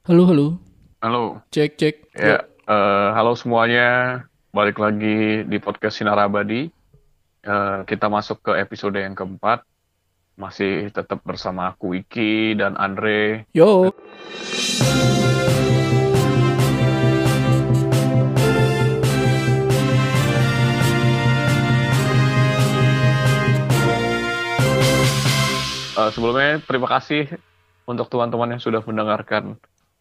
Halo, halo. Halo. Cek, cek. Ya, eh, halo semuanya. Balik lagi di podcast Sinar Abadi. Eh, kita masuk ke episode yang keempat. Masih tetap bersama aku Iki dan Andre. Yo. Eh, sebelumnya terima kasih untuk teman-teman yang sudah mendengarkan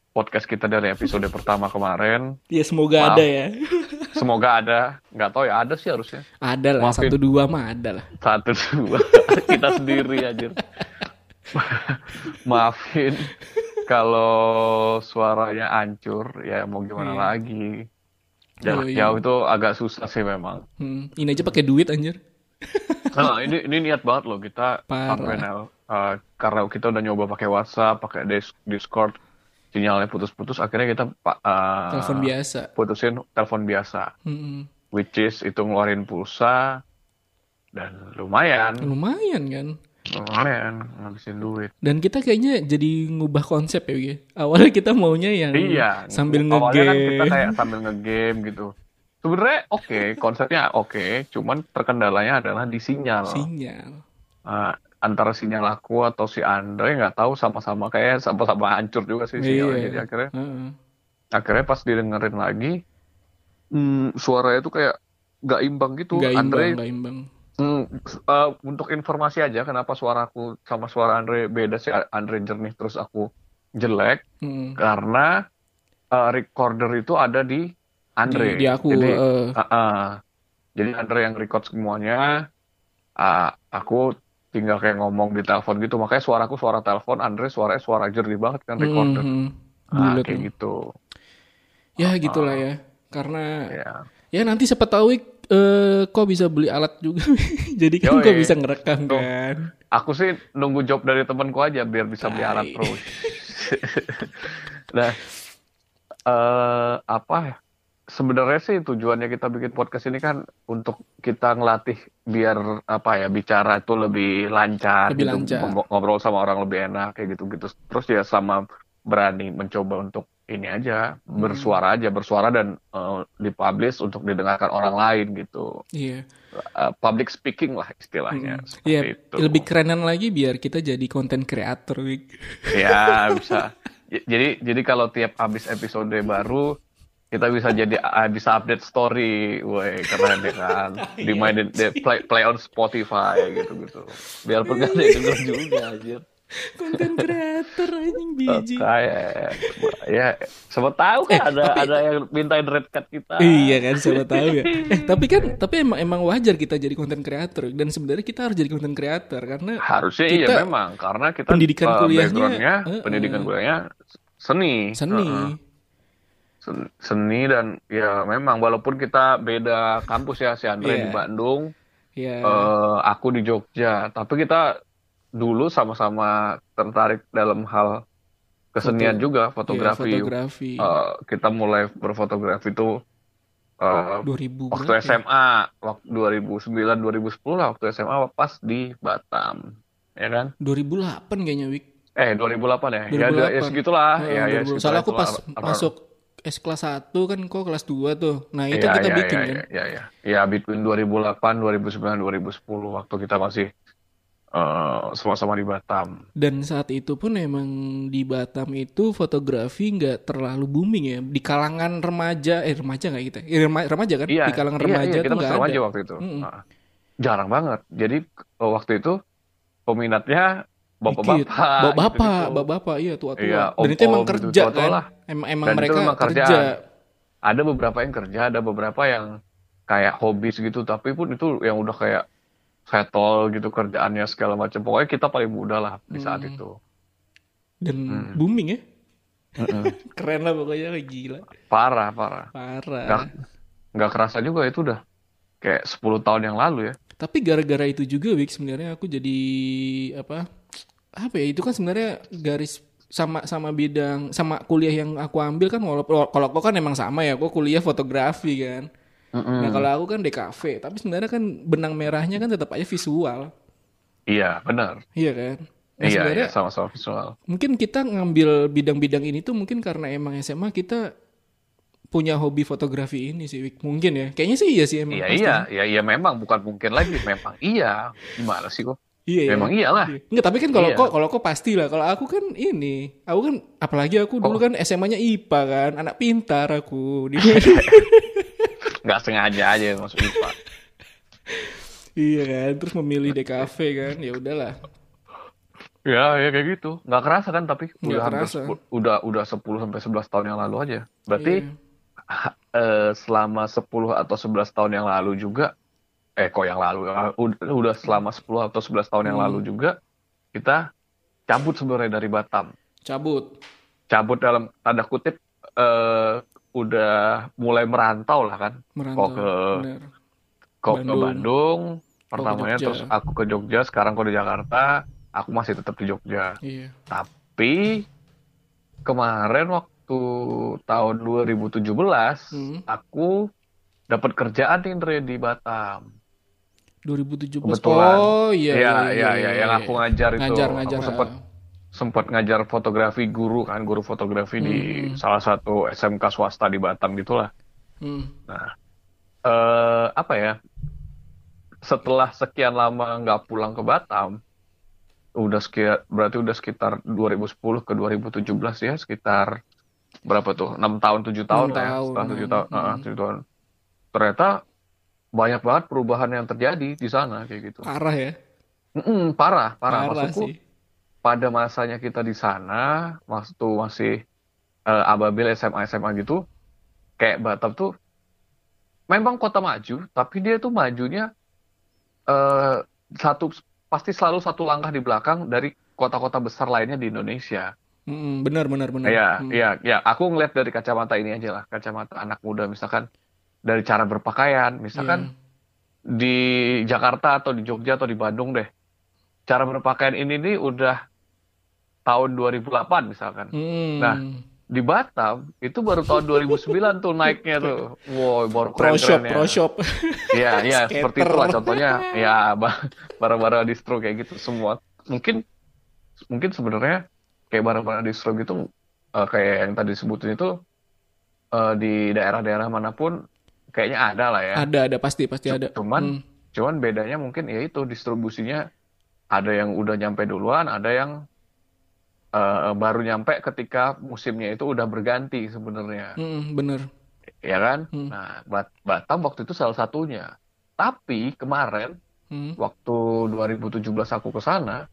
podcast kita dari episode pertama kemarin. Ya semoga Maaf. ada ya. Semoga ada. Nggak tahu ya, ada sih harusnya. Ada lah, Maafin. satu dua mah ada lah. Satu, dua. kita sendiri aja. Maafin kalau suaranya hancur, ya mau gimana Iya. lagi. Jarak Yoi. jauh itu agak susah sih memang. Hmm, ini aja pakai duit anjir. Nah, ini ini niat banget loh kita Parah. sampai. Uh, karena kita udah nyoba pakai WhatsApp, pakai Dis- Discord, sinyalnya putus-putus, akhirnya kita uh, Telepon biasa. putusin telepon biasa, Hmm, which is itu ngeluarin pulsa dan lumayan, lumayan kan. lumayan ngabisin duit. Dan kita kayaknya jadi ngubah konsep ya, Wi. Awalnya kita maunya yang Iya, sambil awalnya kan kita ngegame. kayak sambil ngegame gitu. Sebenarnya oke, konsepnya oke, cuman terkendalanya adalah di sinyal. sinyal. Uh, antara sinyal aku atau si Andre nggak tahu sama-sama kayak sama-sama hancur juga sih sinyalnya. Iya. Jadi akhirnya Heeh. akhirnya pas didengerin lagi, hmm, suaranya tuh kayak nggak imbang gitu. Nggak Andre, imbang, nggak imbang. hmm, uh, untuk informasi aja kenapa suaraku sama suara Andre beda sih. Andre jernih terus aku jelek Hmm. karena uh, recorder itu ada di Andre. Di, di aku. Jadi, eh, uh, uh, jadi Andre yang record semuanya. uh, aku tinggal kayak ngomong di telepon gitu. Makanya suaraku suara telepon, Andre suaranya suara jernih banget kan recorder. hmm, Ah, bulat kayak gitu. Ya gitulah ya. Karena Ya. ya nanti siapa tahu eh, kok bisa beli alat juga. Jadi kan Yoi. kok bisa ngerekam Tuh. kan. Aku sih nunggu job dari temanku aja biar bisa beli alat terus. nah, eh apa ya? Sebenarnya sih tujuannya kita bikin podcast ini kan untuk kita ngelatih biar apa ya bicara itu lebih lancar, Lebih gitu, lancar. Ngobrol sama orang lebih enak kayak gitu-gitu. Terus ya sama berani mencoba untuk ini aja Hmm. bersuara aja bersuara dan eh, dipublish untuk didengarkan orang lain gitu. Iya. Eh, public speaking lah istilahnya. Hmm. itu. lebih kerenan lagi biar kita jadi konten creator. Ya bisa. Jadi jadi kalau tiap habis episode baru kita bisa jadi ah, bisa update story, woi keren ya kan. Dimainin di play play on Spotify gitu gitu. Biarpun gak ada yang denger juga anjir. Konten creator anjing biji. Kayak ya siapa tahu kan Eh, ada tapi- ada yang mintain red card kita. Iya kan, siapa tahu ya. Eh, tapi kan tapi emang emang wajar kita jadi konten creator dan sebenarnya kita harus jadi konten creator karena Harusnya Kita- iya memang karena kita pendidikan eh, kuliahnya, eh, pendidikan eh. kuliahnya seni. seni. Heeh. Sen- seni dan ya memang walaupun kita beda kampus ya si Andre Iya. di Bandung, Ya. eh, aku di Jogja, tapi kita dulu sama-sama tertarik dalam hal kesenian Foto. juga Iya, fotografi. fotografi. Eh, kita mulai berfotografi itu eh, 2000 waktu ya? SMA, waktu 2009 2010 lah waktu SMA pas di Batam, ya kan? 2008 kayaknya, Wik. Eh 2008 ya, ya, 2008. ya segitulah, Eh, ya ya 2000. segitulah Soalnya aku pas ar- masuk S kelas 1 kan kok kelas 2 tuh. Nah, itu Iya, kita iya, bikin iya, kan. iya, iya, iya. Ya, between 2008, 2009, 2010 waktu kita masih eh, sama-sama di Batam. Dan saat itu pun emang di Batam itu fotografi nggak terlalu booming ya. Di kalangan remaja, eh remaja nggak kita? Eh, rema- remaja kan? Iya, di kalangan iya, remaja iya, tuh kita ada. remaja waktu itu. Mm-mm. Nah, jarang banget. Jadi eh, waktu itu peminatnya. Bapak-bapak, Bapak-bapak, gitu-gitu. bapak-bapak, iya tua-tua. Iya, Dan itu emang gitu, kerja tua-tua kan. lah. Emang, emang Dan itu mereka memang kerja. Ada beberapa yang kerja, ada beberapa yang kayak hobi gitu, tapi pun itu yang udah kayak settle gitu kerjaannya segala macam. Pokoknya kita paling muda lah di saat Hmm. itu. Dan Hmm. booming ya. Keren lah pokoknya gila. Parah, parah. Parah. Nggak, nggak kerasa juga itu udah kayak 10 tahun yang lalu ya. Tapi gara-gara itu juga Wik sebenarnya aku jadi apa? Apa ya? Itu kan sebenarnya garis sama sama bidang sama kuliah yang aku ambil kan walaupun kalau aku kan emang sama ya, aku kuliah fotografi kan. Mm-mm. Nah, kalau aku kan DKV, tapi sebenarnya kan benang merahnya kan tetap aja visual. Iya, benar. Iya kan? Nah, iya, iya, sama-sama visual. mungkin kita ngambil bidang-bidang ini tuh mungkin karena emang SMA kita punya hobi fotografi ini sih. Mungkin ya. Kayaknya sih iya sih emang. Iya, iya, iya, iya, memang bukan mungkin lagi, memang iya. Gimana sih kok? Iya, iya. Memang iyalah. Iya. Enggak, tapi kan kalau Iya. kok kalau kok pasti lah. Kalau aku kan ini, aku kan apalagi aku dulu kan SMA-nya IPA kan, anak pintar aku. Di- Nggak sengaja aja masuk IPA. iya kan, terus memilih DKV kan, ya udahlah. Ya, ya kayak gitu. Nggak kerasa kan tapi Nggak udah hampir kerasa. sepu- udah udah 10 sampai 11 tahun yang lalu aja. Berarti Iya. ha- eh, selama 10 atau 11 tahun yang lalu juga eh kok yang lalu ya, udah, udah selama 10 atau 11 tahun yang Hmm. lalu juga kita cabut sebenarnya dari Batam. cabut. Cabut dalam tanda kutip eh udah mulai merantau lah kan. Merantau. Kok ke bener. kok ke Bandung. Bandung pertamanya Jogja. terus aku ke Jogja, sekarang kok di Jakarta, aku masih tetap di Jogja. Iya. Tapi kemarin waktu tahun 2017 Hmm. aku dapat kerjaan nih di Batam. 2017. Kebetulan. Oh iya. Iya, iya, iya, yang aku ngajar itu. Ngajar, ngajar. Aku sempat sempat ngajar fotografi guru kan, guru fotografi di Hmm. salah satu SMK swasta di Batam gitulah. Hmm. Nah, eh apa ya? Setelah sekian lama nggak pulang ke Batam, udah sekitar berarti udah sekitar 2010 ke 2017 ya, sekitar berapa tuh? 6 tahun, 7 tahun Enam lah ya. tahun, Setelah 7 hmm. tahun, Hmm. eh, 7 tahun. Ternyata banyak banget perubahan yang terjadi di sana kayak gitu. Parah ya. Mm-mm, parah, parah. Parah Maksudku sih. pada masanya kita di sana, waktu masih eh, ababil SMA SMA gitu, kayak Batam tuh memang kota maju, tapi dia tuh majunya eh, satu pasti selalu satu langkah di belakang dari kota-kota besar lainnya di Indonesia. Mm, benar, benar, benar. Iya, Hmm. iya, iya. Aku ngeliat dari kacamata ini aja lah, kacamata anak muda misalkan dari cara berpakaian, misalkan Iya. di Jakarta atau di Jogja atau di Bandung deh. Cara berpakaian ini nih udah tahun 2008 misalkan. Hmm. Nah, Di Batam itu baru tahun 2009 tuh naiknya tuh. Wow, baru pro shop, pro shop. Iya, iya, seperti itulah contohnya. Ya, ba- barang-barang distro kayak gitu semua. Mungkin mungkin sebenarnya kayak barang-barang distro gitu eh, kayak yang tadi disebutin itu eh, di daerah-daerah mana pun kayaknya ada lah ya. ada, ada pasti, pasti ada. Cuman Hmm. Cuman bedanya mungkin ya itu distribusinya ada yang udah nyampe duluan, ada yang eh, baru nyampe ketika musimnya itu udah berganti sebenarnya, Hmm, bener. ya kan? Hmm. Nah, Bat- Batam waktu itu salah satunya. Tapi kemarin Hmm. waktu 2017 aku ke sana,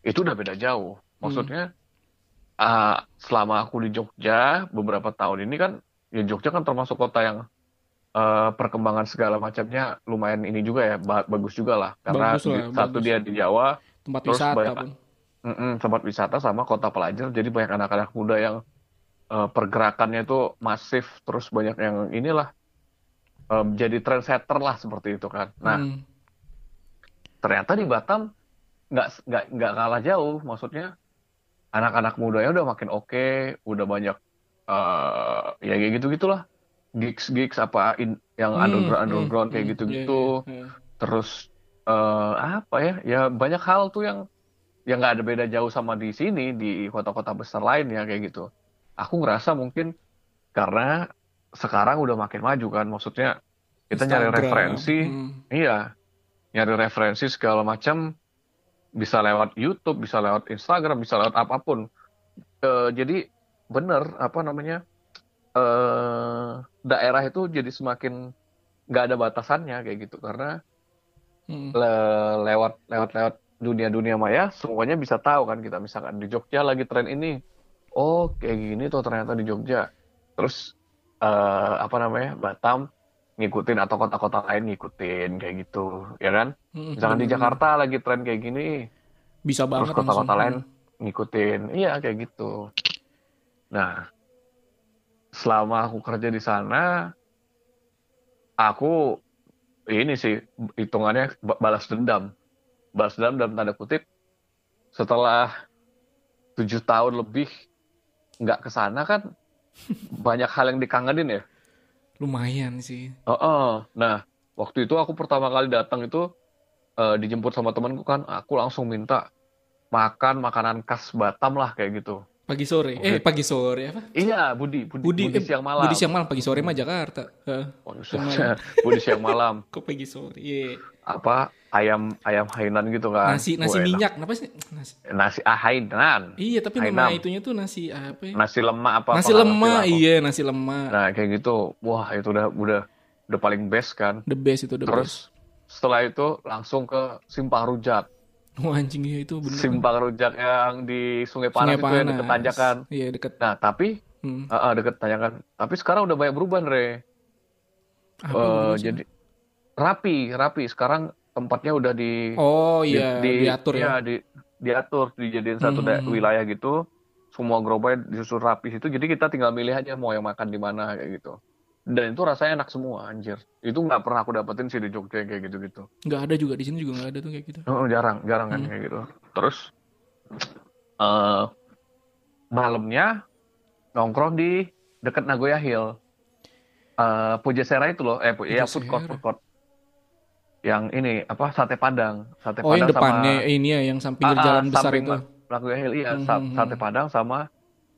itu udah beda jauh. Maksudnya ah, selama aku di Jogja beberapa tahun ini kan, ya Jogja kan termasuk kota yang eh, perkembangan segala macamnya lumayan ini juga ya, ba- bagus juga lah. Karena Bagus lah, satu bagus. dia di Jawa, Tempat Terus wisata banyak- pun. mm-mm, tempat wisata sama kota pelajar, jadi banyak anak-anak muda yang eh, pergerakannya itu masif, terus banyak yang inilah eh, jadi trendsetter lah seperti itu kan. Nah, Hmm. ternyata di Batam nggak nggak nggak kalah jauh maksudnya anak-anak mudanya udah makin oke udah banyak eh ya kayak gitu gitulah gigs gigs apa in- yang Hmm, underground hmm, underground kayak hmm. gitu Iya, gitu iya, iya. terus eh apa ya ya banyak hal tuh yang yang nggak ada beda jauh sama di sini di kota-kota besar lain ya kayak gitu aku ngerasa mungkin karena sekarang udah makin maju kan maksudnya kita nyari Instagram. referensi Hmm. Iya, nyari referensi segala macam bisa lewat YouTube, bisa lewat Instagram, bisa lewat apa pun. Eh, jadi bener apa namanya eh daerah itu jadi semakin nggak ada batasannya kayak gitu karena Hmm. le- lewat lewat lewat dunia-dunia maya semuanya bisa tahu kan kita misalkan di Jogja lagi tren ini, oh kayak gini tuh ternyata di Jogja. Terus eh, apa namanya Batam ngikutin atau kota-kota lain ngikutin kayak gitu, ya kan? Hmm, Misalkan di bener-bener. Jakarta lagi tren kayak gini, bisa banget terus kota-kota lain ngikutin, iya kayak gitu. Nah, selama aku kerja di sana, aku ini sih hitungannya ba- balas dendam, balas dendam dalam tanda kutip. Setelah tujuh tahun lebih nggak ke sana kan, banyak hal yang dikangenin ya. Lumayan sih. Oh, oh. Nah, waktu itu aku pertama kali datang itu eh, dijemput sama temanku kan, aku langsung minta makan makanan khas Batam lah kayak gitu. Pagi sore. Eh pagi sore apa? Iya, Budi, Budi, Budi, Budi, eh, siang malam. Budi siang malam, pagi sore mah Jakarta. Heeh. Oh, Budi siang malam. Kok pagi sore? Iya. Apa ayam ayam Hainan gitu kan? Nasi nasi Wah, enak. minyak, kenapa sih? Nasi. Nasi ah, Hainan. Iya, tapi Hainam. nama itunya tuh nasi apa ya? Nasi lemak apa? Nasi apa, lemak, iya nasi lemak. Nah, kayak gitu. Wah, itu udah udah udah paling best kan. The best itu the best. Terus setelah itu langsung ke Simpang Rujak. Oh anjing iya itu bener. Simpang Rujak yang di Sungai Panas Sungai itu yang deket Tanjakan. Iya deket. Nah, tapi Hmm. ah, ah, deket Tanjakan. Tapi sekarang udah banyak berubah, Re. Apa Eh, jadi rapi, rapi. Sekarang tempatnya udah di Oh di- iya di- diatur ya. iya, di, diatur, dijadiin satu da- Hmm. wilayah gitu. Semua gerobaknya disusun rapi situ. Jadi kita tinggal milih aja mau yang makan di mana kayak gitu. Dan itu rasanya enak semua, anjir. Itu nggak pernah aku dapetin sih di Jogja kayak gitu-gitu. Nggak ada juga di sini juga nggak ada tuh kayak gitu. Oh, jarang, jarang kan Hmm. kayak gitu. Terus eh malamnya nongkrong di deket Nagoya Hill. Eh Pujasera itu loh, eh Pu- ya food court, food court. Yang ini apa sate Padang, sate Oh Padang yang sama depannya ini ya yang samping ah, jalan besar itu. Nagoya Hill iya, sa- Hmm, hmm, sate hmm. Padang sama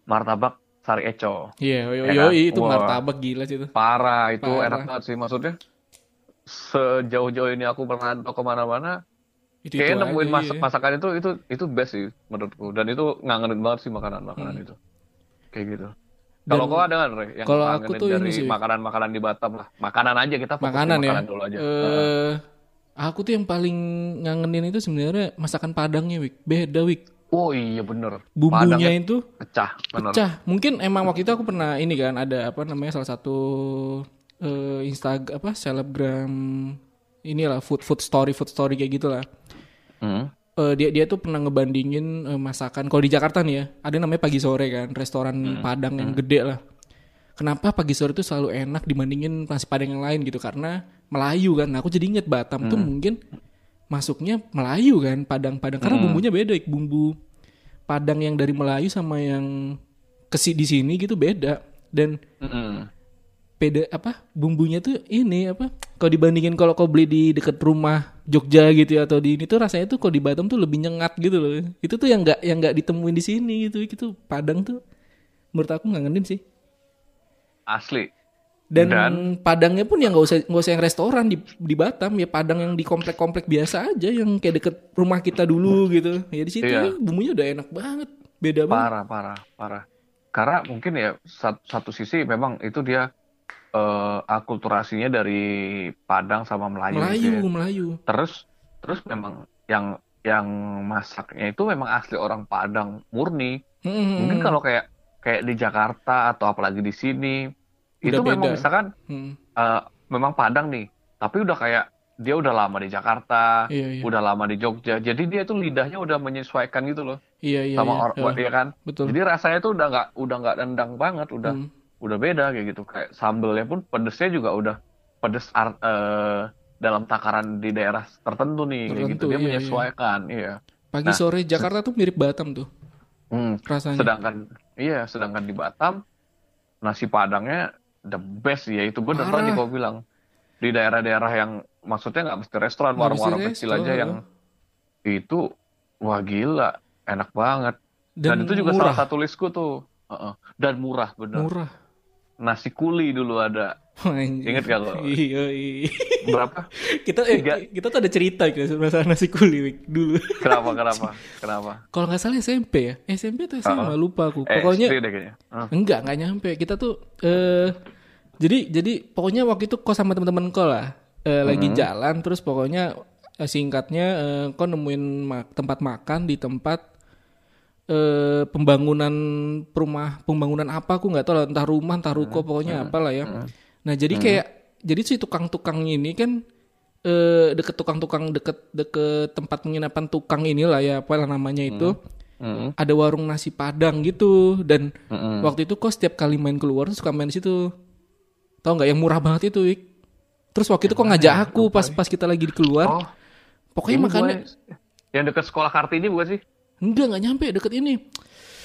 martabak Sari Eco. Iya, yo, Ya yo, kan? itu Wah. martabak gila sih itu. Parah, itu Parah. enak banget sih maksudnya. Sejauh-jauh ini aku pernah ke ke mana-mana, Itu Kayaknya itu nemuin aja, masak iya. masakan itu itu itu best sih menurutku dan itu ngangenin banget sih makanan makanan Hmm. itu kayak gitu. Kalau kau ada kan Re, yang kalau aku tuh ini dari sih. makanan-makanan di Batam lah. Makanan aja kita Makanan ya. makanan dulu aja. Eh, aku tuh yang paling ngangenin itu sebenarnya masakan Padangnya, Wik. Beda, Wik. Oh iya bener. Bumbunya Padangnya itu pecah bener. pecah. Mungkin emang waktu itu aku pernah ini kan ada apa namanya salah satu eh Instagram apa selebgram inilah food food story food story kayak gitulah. Hmm. Eh, dia dia tuh pernah ngebandingin eh, masakan kalau di Jakarta nih ya ada namanya pagi sore kan restoran Hmm. Padang yang gede lah kenapa pagi sore itu selalu enak dibandingin nasi Padang yang lain gitu karena Melayu kan Nah, aku jadi inget Batam Hmm. tuh mungkin masuknya Melayu kan Padang-Padang karena Hmm. bumbunya beda Ik. bumbu Padang yang dari Melayu sama yang kesi di sini gitu beda dan Mm-mm. beda apa bumbunya tuh ini apa kalau dibandingin kalau kau beli di deket rumah Jogja gitu ya atau di ini tuh rasanya tuh kalau di Batam tuh lebih nyengat gitu loh itu tuh yang nggak yang nggak ditemuin di sini gitu itu Padang tuh menurut aku ngangenin sih Asli. Dan, Dan- Padangnya pun yang nggak usah nggak usah yang restoran di di Batam ya Padang yang di komplek-komplek biasa aja yang kayak deket rumah kita dulu gitu ya di situ Iya. bumbunya udah enak banget beda banget Parah, parah, parah. Karena mungkin ya sat- satu sisi memang itu dia eh, akulturasinya dari Padang sama Melayu. gitu Melayu ya. Melayu Terus terus memang yang yang masaknya itu memang asli orang Padang murni. Hmm, Mungkin kalau kayak kayak di Jakarta atau apalagi di sini Udah itu memang beda. misalkan hmm, eh, memang Padang nih, tapi udah kayak dia udah lama di Jakarta, iya iya udah lama di Jogja. Jadi dia tuh lidahnya udah menyesuaikan gitu loh iya iya sama iya. orang Eh, ya kan. betul Jadi rasanya tuh udah nggak udah nggak nendang banget, udah Hmm. udah beda kayak gitu. Kayak sambelnya pun pedesnya juga udah pedes art, eh, dalam takaran di daerah tertentu nih kayak gitu. Tertentu, Dia iya, menyesuaikan, iya. Pagi Nah, sore Jakarta tuh mirip Batam tuh Hmm. rasanya. Sedangkan iya, sedangkan di Batam nasi Padangnya the best ya itu bener Parah. tadi kau bilang di daerah-daerah yang maksudnya nggak mesti restoran, warung-warung kecil aja yang itu wah gila, enak banget. Dan, Dan, itu juga murah. salah satu listku tuh. Heeh. Dan murah bener. Murah. Nasi kuli dulu ada. Ingat gak lo? Iya, iya. Berapa? kita eh, Tiga. kita tuh ada cerita gitu masalah nasi kuli dulu. Kenapa? Kenapa? Kenapa? Kalau nggak salah SMP ya, SMP atau SMA Oh. lupa aku. Eh, Pokoknya. Hah. enggak enggak nyampe. Kita tuh eh jadi jadi pokoknya waktu itu kok sama teman-teman kau lah eh, lagi Hmm. jalan terus pokoknya eh, singkatnya eh, kau nemuin ma- tempat makan di tempat eh pembangunan rumah pembangunan apa aku nggak tahu lah entah rumah entah ruko pokoknya apalah ya. Nah jadi kayak jadi si tukang-tukang ini kan eh deket tukang-tukang deket deket tempat penginapan tukang inilah ya apalah namanya itu. Mm-mm. ada warung nasi padang gitu dan Mm-mm. waktu itu kok setiap kali main keluar tuh suka main di situ. Tau nggak? Yang murah banget itu Wik. Terus waktu itu kok ngajak aku pas pas kita lagi di keluar. Oh, pokoknya ini makannya yang dekat sekolah Kartini bukan sih? enggak nggak nyampe deket ini.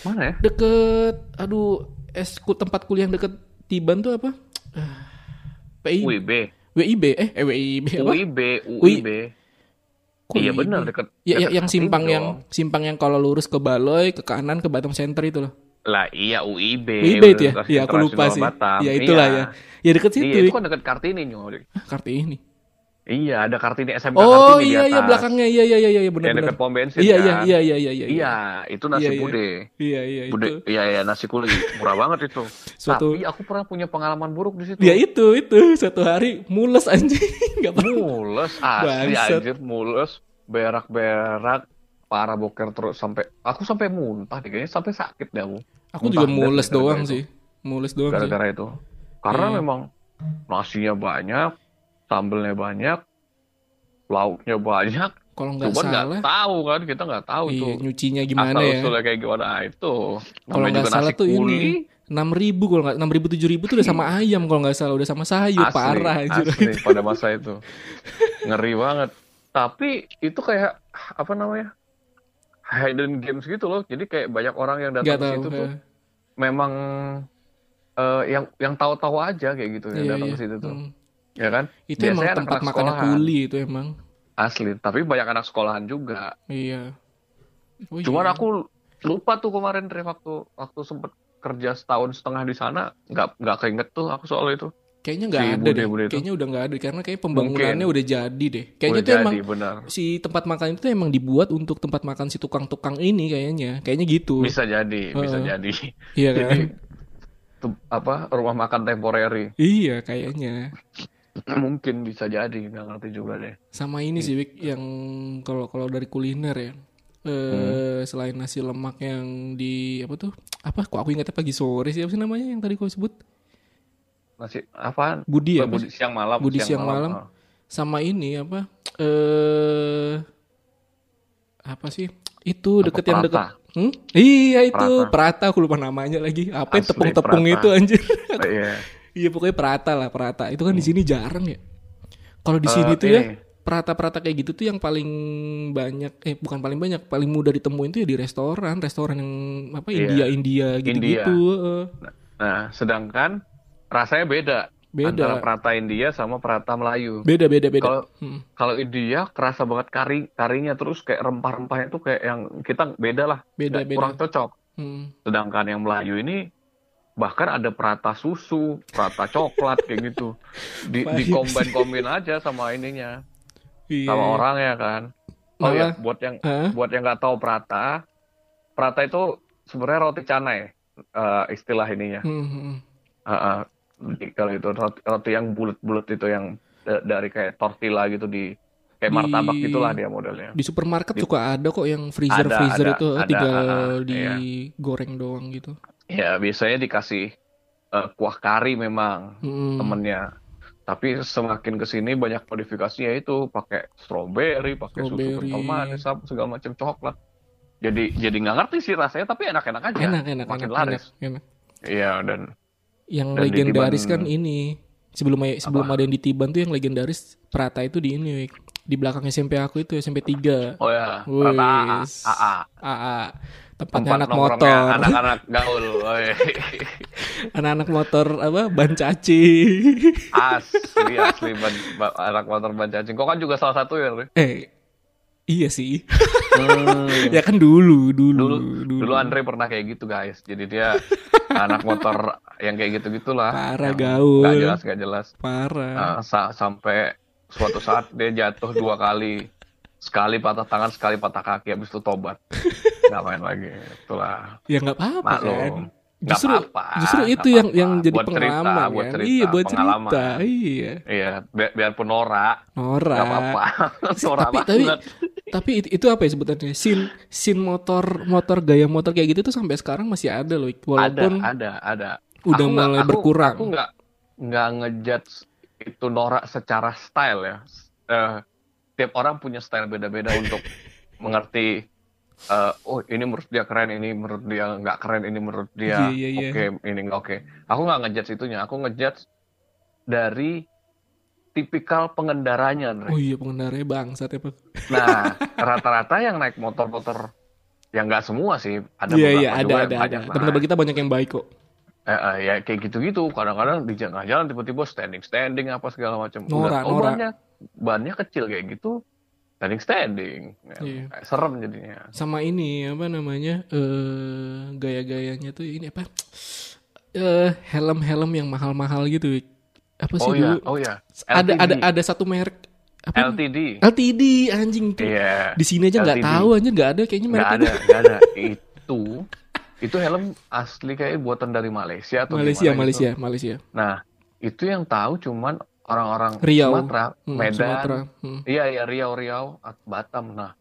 Mana ya? deket aduh es tempat kuliah yang deket Tiban tuh apa PI UIB. WIB eh eh WIB apa UIB, UIB. Kok iya benar deket. Ya, ya, deket yang simpang dong. yang simpang yang kalau lurus ke Baloi ke kanan ke Batam Center itu loh. lah iya UIB. WIB itu ya? Iya aku lupa sih. Batam. Ya itulah Iya. ya. Ya deket situ. Iya itu kan dekat Kartini nyo. Hah, Kartini. Iya ada Kartini SMK Oh Kartini di iya iya belakangnya iya iya iya iya benar Yang dekat pom bensin Iya kan. iya iya iya iya iya. Iya, itu nasi Iya, iya. bude. Iya iya Bude, itu. iya iya nasi kulit murah banget itu. Suatu Tapi aku pernah punya pengalaman buruk di situ. Ya itu itu satu hari mules anjing pernah. Mules asli anjir, mules, berak-berak, parah boker terus sampai aku sampai muntah deh kayaknya sampai sakit deh aku. Aku Muntah juga mules doang itu. sih. Mules doang sih. Gara-gara itu. Karena Iya. memang nasinya banyak, sambelnya banyak, lauknya banyak. Kalau nggak Cuman nggak salah, tahu kan, kita nggak tahu iya, tuh. nyucinya gimana asal ya? usulnya kayak gimana Ah, itu. Kalau nggak salah tuh kuli. ini enam ribu kalau nggak enam ribu tujuh ribu tuh udah sama ayam kalau nggak salah udah sama sayur asli, parah anjir. asli pada masa itu ngeri banget tapi itu kayak apa namanya hidden games gitu loh jadi kayak banyak orang yang datang ke situ tuh ya. memang eh, yang yang tahu-tahu aja kayak gitu yang Iya, datang iya. ke situ tuh Hmm. Ya kan Itu Biasanya emang tempat makan kuli itu emang. asli tapi banyak anak sekolahan juga Iya. Oh, iya. cuman aku lupa tuh kemarin dari waktu waktu sempet kerja setahun setengah di sana nggak nggak keinget tuh aku soal itu kayaknya nggak si ada bude- deh. bude. Kayaknya udah nggak ada karena kayak pembangunannya Mungkin. udah jadi deh. Kayaknya Udah tuh emang jadi, benar si tempat makan itu emang dibuat untuk tempat makan si tukang-tukang ini kayaknya. Kayaknya gitu. bisa jadi bisa Heeh. jadi Iya kan? Jadi apa rumah makan temporary Iya kayaknya. mungkin bisa jadi nggak ngerti juga deh. Sama ini sih Wik, yang kalau kalau dari kuliner ya. Eh Hmm. selain nasi lemak yang di apa tuh? Apa kok aku ingatnya pagi sore sih apa sih namanya yang tadi kau sebut? Nasi apaan? Budi ya? Budi siang malam. Budi siang malam. ah. Sama ini apa? Eh apa sih? Itu Apa, deket yang deket. Hmm? Iya itu Prata. Prata. aku lupa namanya lagi. Apa tepung-tepung itu anjir. Iya. Iya pokoknya Prata lah Prata. Itu kan di sini jarang ya. Kalau di sini Eh, tuh ya ini. Prata-prata kayak gitu tuh yang paling banyak eh bukan paling banyak, paling mudah ditemuin tuh ya di restoran, restoran yang apa Iya. India India gitu-gitu. heeh. Nah, sedangkan rasanya beda. Beda. Antara perata India sama perata Melayu. Beda beda beda. Kalau Hmm. kalau India kerasa banget kari karinya terus kayak rempah-rempahnya tuh kayak yang kita beda lah. Beda Nggak- beda. Kurang cocok. Hmm. Sedangkan yang Melayu ini bahkan ada perata susu, perata coklat kayak gitu. Di di combine combine aja sama ininya, Iya. sama orang ya kan. Oh ya, Malah- buat yang Hah? buat yang nggak tahu perata, perata itu sebenarnya roti canai eh, istilah ininya. Hmm, hmm. Heeh. Jadi kalau itu roti, roti yang bulat-bulat itu yang da- dari kayak tortilla gitu di kayak Di- martabak gitulah dia modelnya. Di supermarket Di- suka ada kok yang freezer Ada, freezer ada, itu ada, tinggal iya. digoreng doang gitu. Ya biasanya dikasih eh, kuah kari memang Hmm. temennya. Tapi semakin ke sini banyak modifikasinya itu pakai strawberry, pakai susu kental manis, segala macam coklat. Jadi jadi nggak ngerti sih rasanya, tapi enak-enak aja. Enak enak makin enak, laris. enak enak. Iya dan Yang Dan legendaris ditiban- kan ini sebelum sebelum ada yang ditiban tuh yang legendaris Prata itu di ini di belakang SMP aku itu SMP 3 oh ya Wis. rata AA. AA tempatnya Tempat anak motor anak-anak gaul. Anak-anak motor apa ban caci asli asli ban, ba- anak motor ban cacing. Kau kan juga salah satu ya. Eh iya sih Hmm. ya kan dulu dulu dulu dulu Andre pernah kayak gitu guys. Jadi dia anak motor yang kayak gitu gitulah. Parah, gaul. Gak jelas gak jelas. parah Nah, sa- sampai suatu saat dia jatuh dua kali. Sekali patah tangan, sekali patah kaki, habis itu tobat. Nggak main lagi. Itulah. ya nggak apa-apa kan justru apa-apa, justru nggak itu yang apa-apa. yang jadi Buat cerita, pengalaman buat kan cerita, iya buat pengalaman. cerita iya Iya, bi- biarpun norak, Nora nggak apa-apa. norak tapi tapi banget. tapi itu, itu apa ya sebutannya sin sin motor motor gaya motor kayak gitu tuh sampai sekarang masih ada loh walaupun ada, ada, ada. udah Aku mulai aku- berkurang. Aku nggak nggak ngejudge itu norak secara style ya. Eh, tiap orang punya style beda-beda untuk mengerti. Eh, oh ini menurut dia keren, ini menurut dia nggak keren, ini menurut dia Iya, iya, iya. oke, ini nggak oke. Aku nggak ngejudge itunya. Aku ngejudge dari tipikal pengendaranya, Andre. oh iya pengendaranya bangsat ya pak Nah, rata-rata yang naik motor-motor yang nggak semua sih, ada beberapa iya ada juga ada ada lah. teman-teman kita banyak yang baik kok Eh, eh, ya kayak gitu-gitu. Kadang-kadang di tengah jalan tiba-tiba standing-standing apa segala macam. Udah, oh, bannya bannya kecil kayak gitu. Standing standing. Ya, Iya. serem jadinya. Sama ini apa namanya eh gaya-gayanya tuh ini apa? Eh helm-helm yang mahal-mahal gitu. Apa sih oh ya dulu? oh ya ada LTD. ada ada satu merek apa? LTD LTD anjing tuh. Iya. Di sini aja nggak tahu aja nggak ada kayaknya merek nggak itu ada nggak ada. Itu itu helm asli kayak buatan dari Malaysia atau Malaysia gimana Malaysia gitu. Malaysia. Nah itu yang tahu cuman orang-orang Riau. Sumatera Hmm, Medan. Sumatera. Hmm. iya iya Riau Riau at- Batam. Nah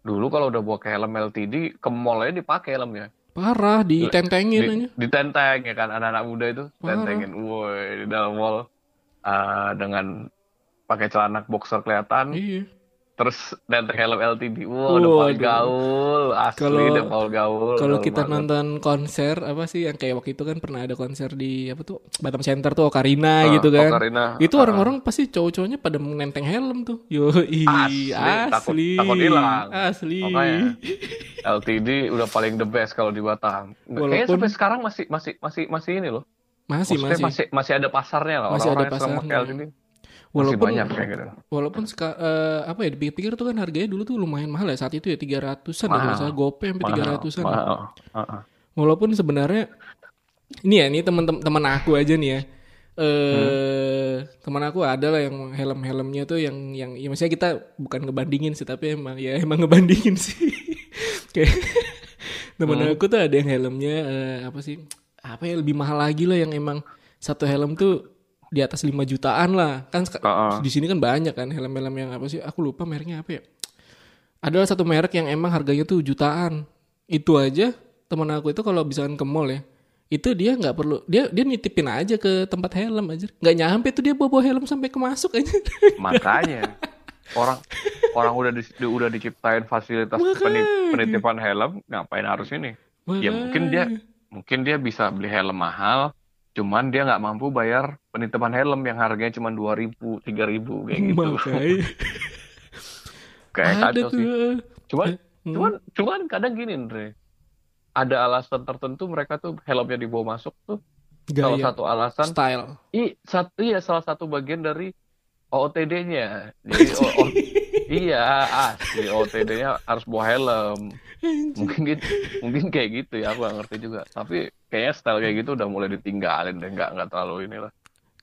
dulu kalau udah bawa ke helm LTD ke mall aja dipakai helmnya. Parah ditentengin aja di, ditenteng ya kan anak-anak muda itu Parah. tentengin. Woi di dalam mall ah, dengan pakai celana boxer kelihatan. Iya terus nenteng helm LTD wow udah paling Waduh. gaul asli Kalau- udah paling gaul kalau kita banget. nonton konser apa sih yang kayak waktu itu kan pernah ada konser di apa tuh Batam Center tuh Ocarina Ah, gitu kan Ocarina. itu Ah. orang-orang pasti cowok-cowoknya pada menenteng helm tuh yo Asli, takut- asli takut hilang. asli Makanya. LTD udah paling the best kalau di Batam. Kayaknya Walaupun- sampai sekarang masih masih masih masih ini loh. masih Maksudnya masih masih masih ada pasarnya lah. Masih ada Orang-orang yang suka masih walaupun banyak kayak gitu. walaupun seka- eh, apa ya dipikir-pikir tuh kan harganya dulu tuh lumayan mahal ya saat itu ya tiga ratusan Mahal. salah gope sampai tiga ratusan ah. Walaupun sebenarnya ini ya, ini teman-teman aku aja nih ya. Eh, teman aku ada lah yang helm-helmnya tuh yang yang ya maksudnya kita bukan ngebandingin sih tapi emang ya emang ngebandingin sih. Kayak temen aku tuh ada yang helmnya eh, apa sih? Apa ya lebih mahal lagi lah yang emang satu helm tuh di atas 5 jutaan lah. Kan Ah, ah. di sini kan banyak kan helm-helm yang apa sih? Aku lupa mereknya apa ya. Adalah satu merek yang emang harganya tuh jutaan. Itu aja teman aku itu kalau misalkan ke mall ya, itu dia nggak perlu dia dia nitipin aja ke tempat helm aja. Nggak nyampe tuh dia bawa, bawa helm sampai ke masuk aja. Makanya orang orang udah di, udah diciptain fasilitas peni- penitipan helm, ngapain harus ini? Ya mungkin dia mungkin dia bisa beli helm mahal, cuman dia nggak mampu bayar penitipan helm yang harganya cuma dua ribu, tiga ribu kayak gitu. Makanya. Kayak ada kacau tuh. sih. Cuman Hmm. cuman cuman kadang gini Andre. Ada alasan tertentu mereka tuh helmnya dibawa masuk tuh salah Gaya, satu alasan style. i satu iya salah satu bagian dari OOTD-nya. Jadi o- o- iya asli OOTD-nya harus bawa helm. Mungkin gitu, mungkin kayak gitu ya aku gak ngerti juga. Tapi kayaknya style kayak gitu udah mulai ditinggalin deh nggak nggak terlalu inilah.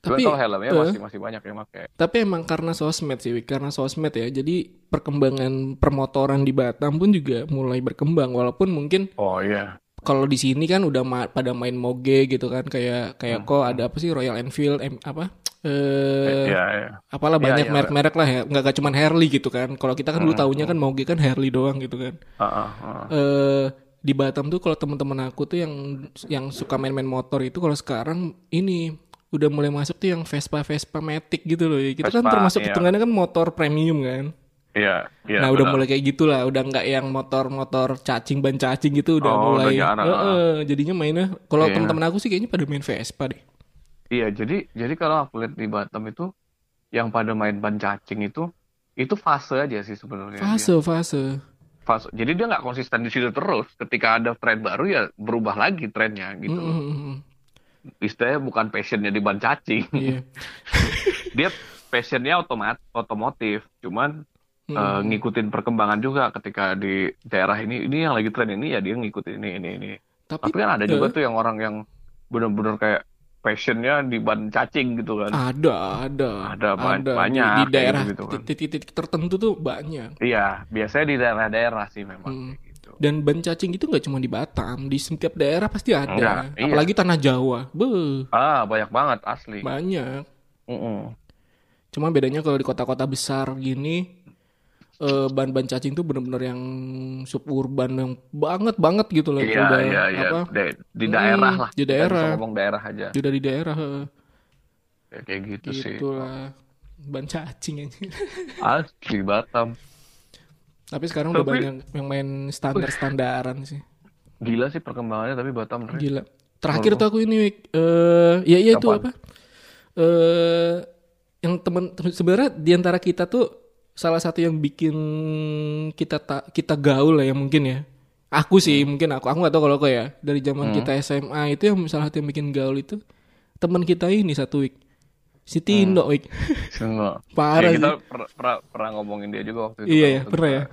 Tapi Tapi kalau helmnya eh, masih masih banyak yang pakai. Tapi emang karena sosmed sih, karena sosmed ya. Jadi perkembangan permotoran di Batam pun juga mulai berkembang. Walaupun mungkin Oh iya. kalau di sini kan udah ma- pada main moge gitu kan, kayak kayak kok ada apa sih Royal Enfield, em, apa? Eh, Iya iya. apalah Iya, banyak iya. merek-merek lah ya. Nggak, nggak cuman Harley gitu kan. Kalau kita kan dulu Hmm, tahunya kan moge kan Harley doang gitu kan. Ah, ah, ah. eh di Batam tuh kalau teman-teman aku tuh yang yang suka main-main motor itu kalau sekarang ini udah mulai masuk tuh yang Vespa Vespa Matic gitu loh. Itu kan Vespa, termasuk iya. hitungannya kan motor premium kan. Iya, iya. nah udah benar. mulai kayak gitulah, udah nggak yang motor-motor cacing ban cacing gitu udah Oh, udah mulai. jarang, Eh, eh, jadinya mainnya kalau Iya. teman-teman aku sih kayaknya pada main Vespa deh. Iya, jadi jadi kalau aku lihat di Batam itu yang pada main ban cacing itu itu fase aja sih sebenarnya. dia. Fase fase. Fase. Jadi dia nggak konsisten di situ terus. Ketika ada tren baru ya berubah lagi trennya gitu. Mm, mm, mm, Istilahnya bukan passionnya di ban cacing. Iya. dia passionnya otomat otomotif. Cuman Mm. eh, ngikutin perkembangan juga ketika di daerah ini ini yang lagi tren ini ya dia ngikutin ini ini ini. Tapi, Tapi kan ada juga tuh yang orang yang bener-bener kayak passionnya di ban cacing gitu kan. ada ada Ada, ba- Di- banyak di, kayak daerah gitu kan. titik-titik tertentu tuh banyak. Iya, biasanya di daerah-daerah sih memang Hmm. gitu. Dan ban cacing itu nggak cuma di Batam, di setiap daerah pasti ada. Enggak, iya. Apalagi tanah Jawa, be Ah, banyak banget asli. banyak. Mm-mm. Cuma bedanya kalau di kota-kota besar gini, eh, ban-ban cacing tuh bener-bener yang suburban yang banget banget gitu loh. Iya, Udah iya, iya. apa? Di, di Hmm, daerah lah. di daerah. bisa ngomong daerah aja. Udah di daerah, Ya, kayak gitu sih. gitulah. Ban cacing aja. Asli Batam. Tapi sekarang udah Tapi- banyak yang main standar-standaran sih. Gila sih perkembangannya tapi Batam. Gila. Terakhir tuh aku ini eh ya iya itu apa? Eh yang temen sebenarnya di antara kita tuh salah satu yang bikin kita ta- kita gaul lah ya mungkin ya. Aku sih mungkin aku aku nggak tahu kalau kau ya dari zaman kita SMA itu yang salah satu yang bikin gaul itu teman kita ini satu week Si Tino, Wik. Semua. Parah Ya, kita sih. per- pernah pernah ngomongin dia juga waktu itu. Iya kan, ya, pernah ya.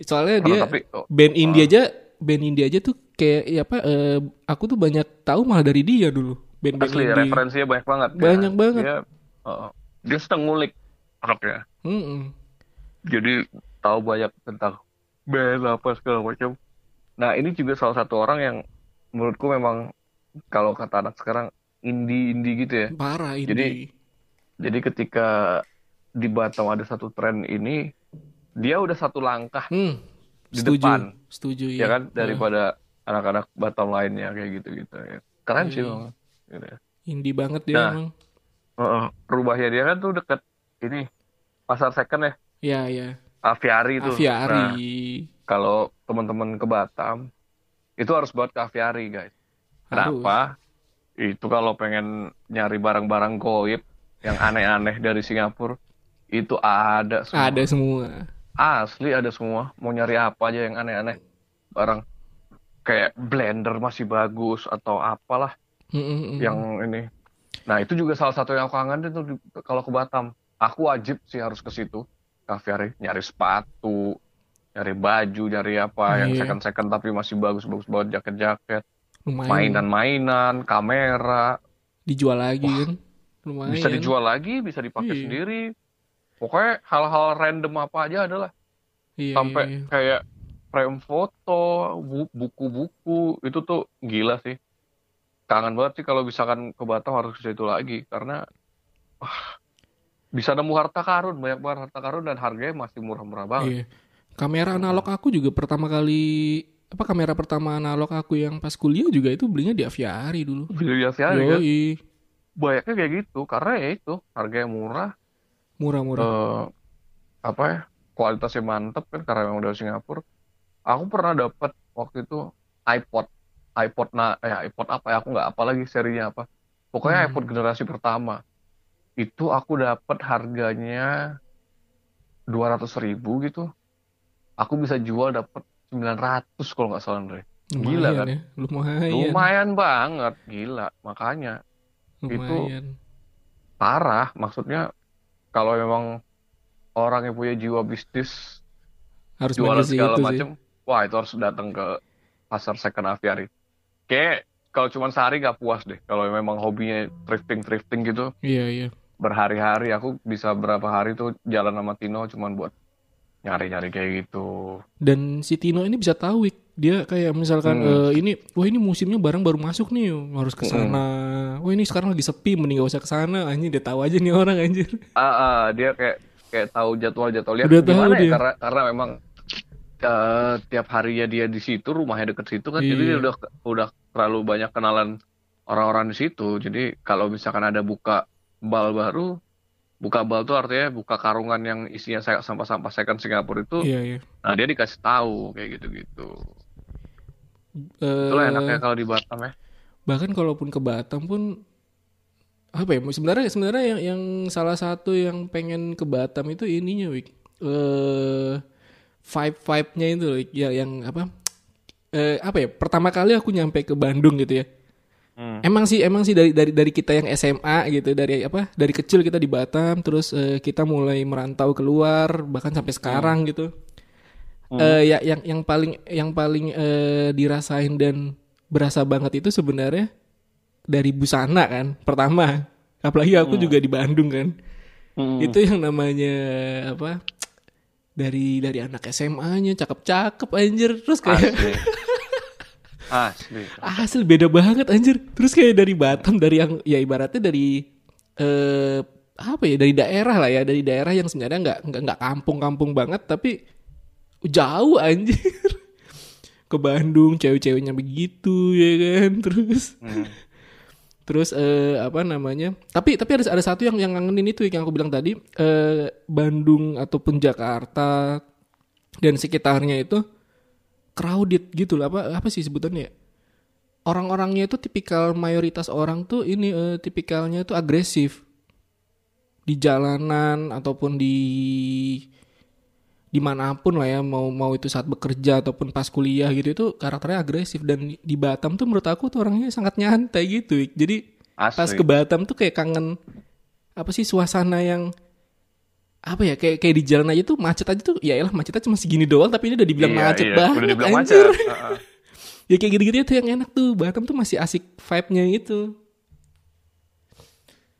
Soalnya Pernah, dia tapi oh, band indie aja, band indie aja tuh kayak ya apa? eh, aku tuh banyak tahu malah dari dia dulu. Band-band asli indie. referensinya banyak banget. ya. Banyak banget. Dia, oh, dia sedang ngulik rocknya. Mm-mm. Jadi tahu banyak tentang band apa segala macam. Nah ini juga salah satu orang yang menurutku memang kalau kata anak sekarang indie-indie gitu ya. Parah indie. Jadi, Jadi ketika di Batam ada satu tren ini, dia udah satu langkah Hmm, di setuju, depan, setuju ya ya. kan daripada anak-anak Batam lainnya kayak gitu-gitu. ya. Keren sih Iya. memang. Gitu ya. Indie banget dia Nah. emang. Heeh. rumahnya dia kan tuh deket ini pasar second ya, Ya ya. Aviari. Nah, Aviari. kalau teman-teman ke Batam itu harus buat ke Aviari guys. Harus. Kenapa? Itu kalau pengen nyari barang-barang goib yang aneh-aneh dari Singapura itu ada semua. Ada semua. Asli ada semua. Mau nyari apa aja yang aneh-aneh barang kayak blender masih bagus atau apalah Mm-mm-mm. yang ini. Nah itu juga salah satu yang aku kangen tuh di- kalau ke Batam. Aku wajib sih harus ke situ. Cafe nyari sepatu, nyari baju, nyari apa yang Iya. second-second tapi masih bagus-bagus banget jaket-jaket, lumayan. mainan-mainan, kamera, Dijual lagi kan. Lumayan. bisa dijual lagi, bisa dipakai Iya. sendiri. Pokoknya hal-hal random apa aja adalah Iya, sampai iya, iya. kayak frame foto, bu- buku-buku itu tuh gila sih. Kangen banget sih kalau misalkan ke Batam harus ke situ lagi karena wah, bisa nemu harta karun, banyak banget harta karun dan harganya masih murah-murah banget. Iya. Kamera analog aku juga pertama kali apa kamera pertama analog aku yang pas kuliah juga itu belinya di Aviari dulu. Video biasa kan Yoi. banyaknya kayak gitu karena ya itu harganya murah, Murah-murah. eh, apa ya kualitasnya mantep kan karena memang dari Singapura. Aku pernah dapat waktu itu iPod, iPod nah, eh iPod apa ya aku nggak apa lagi serinya apa. Pokoknya Hmm. iPod generasi pertama itu aku dapat harganya 200 ribu gitu. Aku bisa jual dapat 900 kalau nggak salah Andre. gila kan? ya. Lumayan. Lumayan banget, gila. Makanya Lumayan. parah. Maksudnya kalau memang orang yang punya jiwa bisnis Harus jualan segala itu macam, wah itu harus datang ke pasar second aviary. Kayak kalau cuma sehari nggak puas deh. Kalau memang hobinya thrifting thrifting gitu, Iya, iya. Berhari-hari aku bisa berapa hari tuh jalan sama Tino cuman buat nyari-nyari kayak gitu. Dan si Tino ini bisa tahu dia kayak misalkan Hmm. eh, ini wah ini musimnya barang baru masuk nih harus ke sana. Wah ini sekarang lagi sepi mending gak usah ke sana. Anjir dia tahu aja nih orang anjir. Ah, ah, dia kayak kayak tahu jadwal-jadwalnya Udah tahu gimana ya dia. karena karena memang eh, tiap harinya dia di situ rumahnya deket situ kan jadi Iya. dia udah udah terlalu banyak kenalan orang-orang di situ jadi kalau misalkan ada buka bal baru buka bal tuh artinya buka karungan yang isinya saya- sampah-sampah second Singapura itu Iya iya. nah dia dikasih tahu kayak gitu-gitu. Eh, itulah enaknya kalau di Batam ya. bahkan kalaupun ke Batam pun apa ya sebenarnya sebenarnya yang yang salah satu yang pengen ke Batam itu ininya Wik. Eh vibe vibe nya itu ya yang apa eh apa ya pertama kali aku nyampe ke Bandung gitu ya Hmm. emang sih emang sih dari dari dari kita yang SMA gitu dari apa dari kecil kita di Batam terus eh, kita mulai merantau keluar bahkan sampai sekarang gitu. Eh, ya yang yang paling yang paling eh, dirasain dan berasa banget itu sebenarnya dari busana kan pertama. Apalagi aku juga di Bandung kan. Hmm. itu yang namanya apa dari dari anak SMA-nya cakep-cakep anjir. Terus kayak asli. Asli beda banget anjir. Terus kayak dari Batam dari yang ya ibaratnya dari eh apa ya dari daerah lah ya dari daerah yang sebenarnya nggak nggak nggak kampung-kampung banget tapi jauh anjir. Ke Bandung cewek-ceweknya begitu ya kan terus. Hmm. terus eh apa namanya tapi tapi ada ada satu yang yang ngangenin itu yang aku bilang tadi eh Bandung ataupun Jakarta dan sekitarnya itu crowded gitu lah apa apa sih sebutannya ya? orang-orangnya itu tipikal mayoritas orang tuh ini eh, tipikalnya itu agresif. Di jalanan ataupun di di mana pun lah ya mau mau itu saat bekerja ataupun pas kuliah gitu itu karakternya agresif. Dan di Batam tuh menurut aku tuh orangnya sangat nyantai gitu. Jadi pas asli. ke Batam tuh kayak kangen apa sih suasana yang apa ya kayak kayak di jalan aja tuh macet aja tuh ya elah macetnya cuma segini doang tapi ini udah dibilang Iya, macet iya, banget Udah dibilang anjir. macet. Heeh. ya kayak gitu-gitu tuh yang enak tuh Batam tuh masih asik vibe-nya itu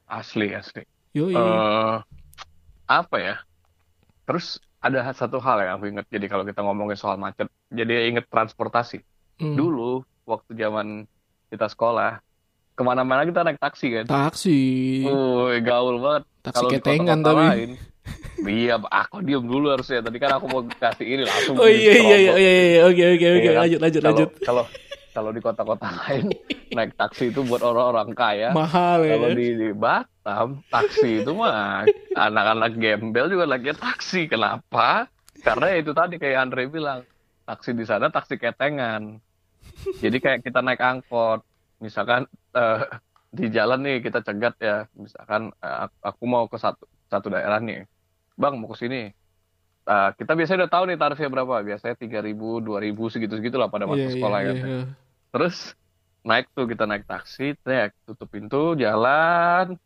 Asli, asli. yo eh apa ya? Terus ada satu hal yang aku inget. Jadi kalau kita ngomongin soal macet, jadi inget transportasi. Hmm. Dulu waktu zaman kita sekolah, ke mana-mana kita naik taksi kan. taksi Wih, gaul banget. Taksi ketengan tapi. lain, iya, aku diem dulu harusnya. Tadi kan aku mau kasih ini langsung. oh iya iya iya iya iya oke oke oke Iya kan? lanjut lanjut Kalau- lanjut Kalau kalau di kota-kota lain naik taksi itu buat orang-orang kaya. mahal ya Kalau kan? di, di Batam, taksi itu mah anak-anak gembel juga lagi taksi. Kenapa? Karena itu tadi kayak Andre bilang, taksi di sana taksi ketengan. Jadi kayak kita naik angkot, misalkan eh, di jalan nih kita cegat ya, misalkan eh, aku mau ke satu satu daerah nih, bang mau ke sini. Eh, kita biasanya udah tahu nih tarifnya berapa, biasanya 3.000, 2.000 segitu-segitu lah pada masa Iya, iya, sekolah kan. iya. Terus naik tuh kita naik taksi, trek, tutup pintu, jalan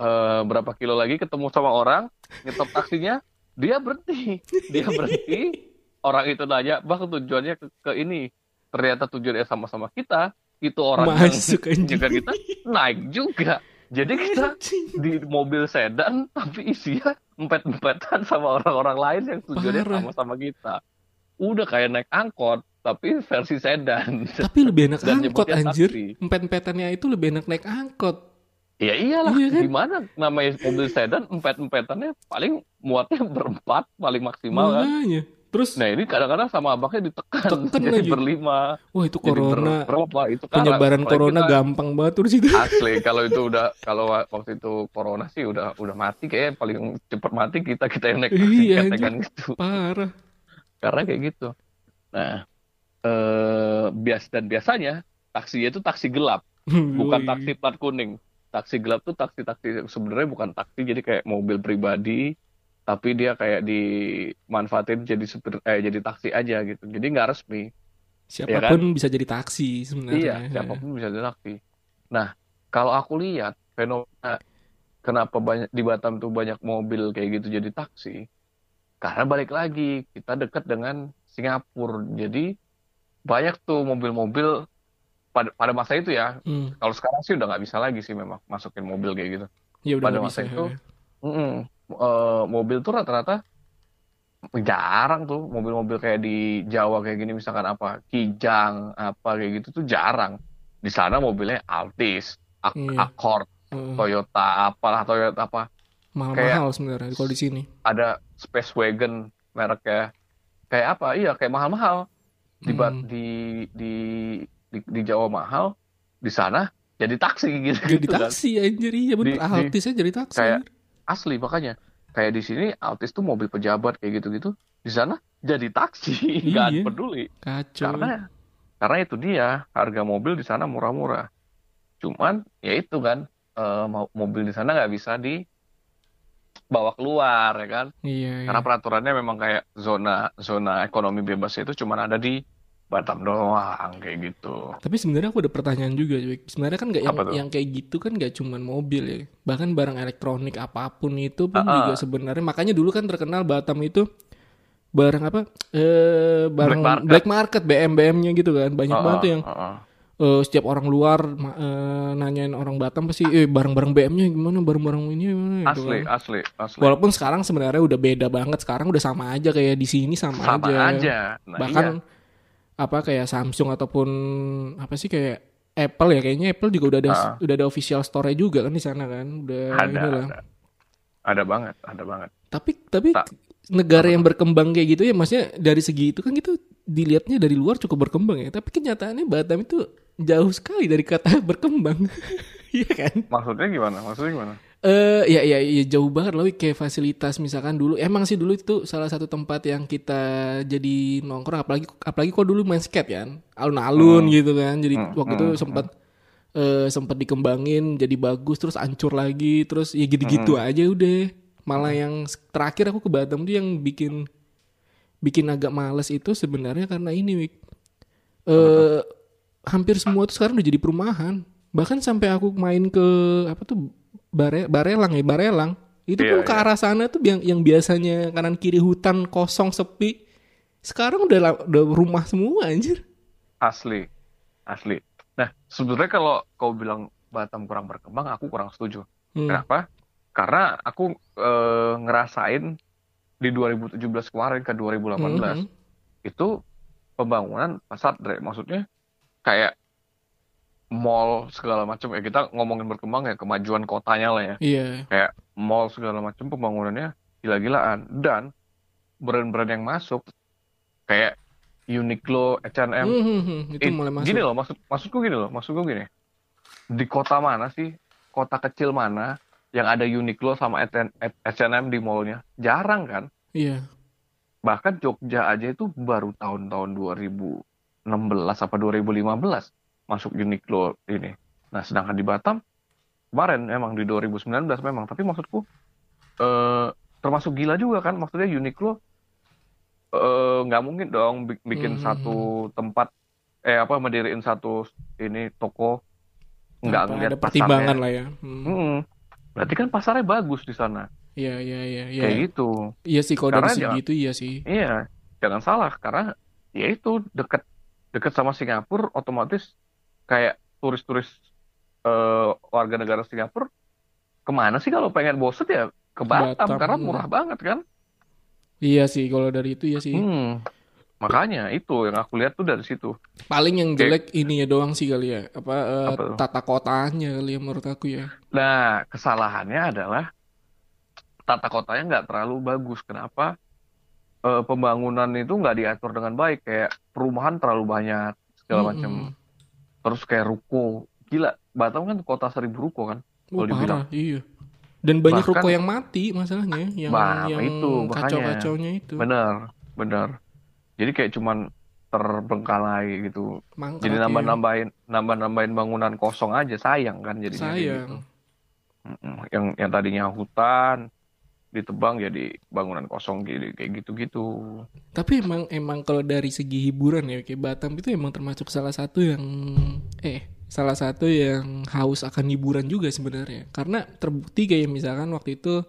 eh, berapa kilo lagi ketemu sama orang, nyetop taksinya, dia berhenti, dia berhenti. Orang itu nanya, bang tujuannya ke, ke ini, ternyata tujuannya sama-sama kita, itu orang yang masuk anjing juga kita naik juga. Jadi kita di mobil sedan tapi isinya empet-empetan sama orang-orang lain yang tujuannya Parah. sama-sama kita. Udah kayak naik angkot tapi versi sedan. tapi lebih enak Dan angkot anjir empet-empetannya itu lebih enak naik angkot Ya iyalah, Iya kan? gimana namanya mobil sedan empet-empetannya paling muatnya berempat paling maksimal kan. Terus Nah ini kadang-kadang sama abangnya ditekan Tekan jadi lagi. berlima. wah itu corona ber- berapa itu kan penyebaran corona kita- gampang banget terus itu Asli kalau itu udah kalau wa- waktu itu corona sih udah udah mati kayak paling cepat mati kita kita yang naik Iya, ketengan gitu parah karena kayak gitu. Nah eh bias dan biasanya taksi itu taksi gelap bukan Woi. taksi plat kuning. Taksi gelap tuh taksi-taksi sebenarnya bukan taksi jadi kayak mobil pribadi tapi dia kayak dimanfaatin jadi supir eh jadi taksi aja gitu. Jadi nggak resmi. siapa pun bisa jadi taksi sebenarnya Iya, siapa pun bisa jadi taksi. Nah, kalau aku lihat fenomena kenapa banyak di Batam tuh banyak mobil kayak gitu jadi taksi, karena balik lagi kita dekat dengan Singapura. Jadi banyak tuh mobil-mobil pada pada masa itu ya. Hmm, Kalau sekarang sih udah nggak bisa lagi sih memang masukin mobil kayak gitu. ya udah Pada masa bisa itu, Mm-mm. Eh, mobil tuh rata-rata jarang tuh mobil-mobil kayak di Jawa kayak gini misalkan apa Kijang apa kayak gitu tuh jarang. Di sana mobilnya Altis, Ak- Iya. Accord, Heeh. Toyota apalah Toyota apa mahal-mahal sebenarnya kalau di sini ada Space Wagon mereknya kayak apa? Iya kayak mahal-mahal di Hmm. di, di di di Jawa mahal di sana jadi taksi gitu jadi gitu kan. taksi anjir iya bener Di- di- Altisnya jadi taksi kayak- asli makanya. Kayak di sini Altis tuh mobil pejabat kayak gitu-gitu di sana jadi taksi. Nggak Iya. peduli. Kacau. Karena karena itu dia harga mobil di sana murah-murah. Cuman ya itu kan mo- mobil di sana nggak bisa dibawa keluar ya kan? Iya, iya. karena peraturannya memang kayak zona zona ekonomi bebas itu cuman ada di Batam doang kayak gitu Tapi sebenarnya aku ada pertanyaan juga. Sebenarnya kan nggak yang yang kayak gitu kan nggak cuman mobil ya. Bahkan barang elektronik apa pun itu pun Ah, ah. juga sebenarnya makanya dulu kan terkenal Batam itu barang apa? Eh barang Black market. black market, BM BM-nya gitu kan. Banyak Ah, banget ah, tuh yang ah, ah. eh, setiap orang luar eh, nanyain orang Batam pasti eh barang-barang BM-nya gimana, barang-barang ini gimana gitu asli kan. asli asli Walaupun sekarang sebenarnya udah beda banget. Sekarang udah sama aja kayak di sini sama, sama aja. aja nah, Bahkan iya. Apa kayak Samsung ataupun apa sih kayak Apple ya kayaknya Apple juga udah ada Ah. udah ada official store juga kan di sana kan. Udah ada inilah. ada ada banget ada banget Tapi tapi Tak. negara yang berkembang kayak gitu ya maksudnya dari segi itu kan gitu dilihatnya dari luar cukup berkembang ya. Tapi kenyataannya Batam itu jauh sekali dari kata berkembang. Iya kan? maksudnya gimana maksudnya gimana Eh ya ya ya jauh banget loh kayak fasilitas misalkan dulu emang sih dulu itu salah satu tempat yang kita jadi nongkrong apalagi apalagi kok dulu main skate kan. Alun-alun Hmm. gitu kan. Jadi Hmm, waktu itu hmm, sempat eh sempat dikembangin jadi bagus terus hancur lagi terus ya gitu-gitu Hmm. aja udah. Malah yang terakhir aku ke Batam tuh yang bikin bikin agak males itu sebenarnya karena ini Wik. eh hampir semua tuh sekarang udah jadi perumahan. Bahkan sampai aku main ke apa tuh Bare, Barelang ya, Barelang. Itu Iya, pun ke iya. arah sana tuh yang yang biasanya kanan kiri hutan kosong sepi. Sekarang udah udah rumah semua anjir. Asli, asli. Nah, sebenarnya kalau kau bilang Batam kurang berkembang, aku kurang setuju. Hmm. Kenapa? Karena aku eh, ngerasain di 2017 kemarin ke 2018 Mhm. itu pembangunan pasar Dre. Maksudnya kayak mall segala macam ya kita ngomongin berkembang ya kemajuan kotanya lah ya. Iya. Kayak mall segala macam pembangunannya gila-gilaan dan brand-brand yang masuk kayak Uniqlo, H&M Mhm, itu Eh, mulai masuk. Gini loh, maksud maksudku gini loh, maksudku gini. Di kota mana sih, kota kecil mana yang ada Uniqlo sama H&M di mallnya? Jarang kan? Iya. Bahkan Jogja aja itu baru tahun-tahun 2016 apa 2015 masuk Uniqlo ini. Nah, sedangkan di Batam kemarin emang di 2019 memang, tapi maksudku eh termasuk gila juga kan? Maksudnya Uniqlo eh, nggak mungkin dong bi- bikin Hmm. satu tempat eh apa mendiriin satu ini toko nggak ngeliat ada pertimbangan pasarnya. lah ya. Hmm. Mm-mm. Berarti kan pasarnya bagus di sana. Iya, iya, iya, iya. Kayak gitu. Iya sih kalau dari segi itu iya sih. Iya, jangan salah karena ya itu deket deket sama Singapura otomatis kayak turis-turis eh, warga negara Singapura ke mana sih kalau pengen boset ya ke Batam, Batam, karena hmm. murah banget kan. Iya sih kalau dari itu ya sih. Hmm. Makanya itu yang aku lihat tuh dari situ. Paling yang jelek ini ya doang sih kali ya. Apa, eh, Apa tuh? tata kotanya kali ya menurut aku ya. Nah, kesalahannya adalah tata kotanya nggak terlalu bagus. Kenapa? Eh, pembangunan itu nggak diatur dengan baik. Kayak perumahan terlalu banyak segala macam. Terus kayak ruko. Gila, Batam kan kota seribu ruko kan. Oh, parah, iya. Dan banyak Bahkan- ruko yang mati masalahnya, yang Bah, yang itu, makanya. kacau-kacaunya itu. Bener, bener. Jadi kayak cuman terbengkalai gitu. Mangkrak Jadi ya. nambah-nambahin, nambah-nambahin bangunan kosong aja sayang kan jadinya kayak Sayang. gitu. Yang yang tadinya hutan ditebang jadi bangunan kosong gitu kayak gitu-gitu. Tapi emang emang kalau dari segi hiburan ya kayak Batam itu emang termasuk salah satu yang eh salah satu yang haus akan hiburan juga sebenarnya. Karena terbukti kayak misalkan waktu itu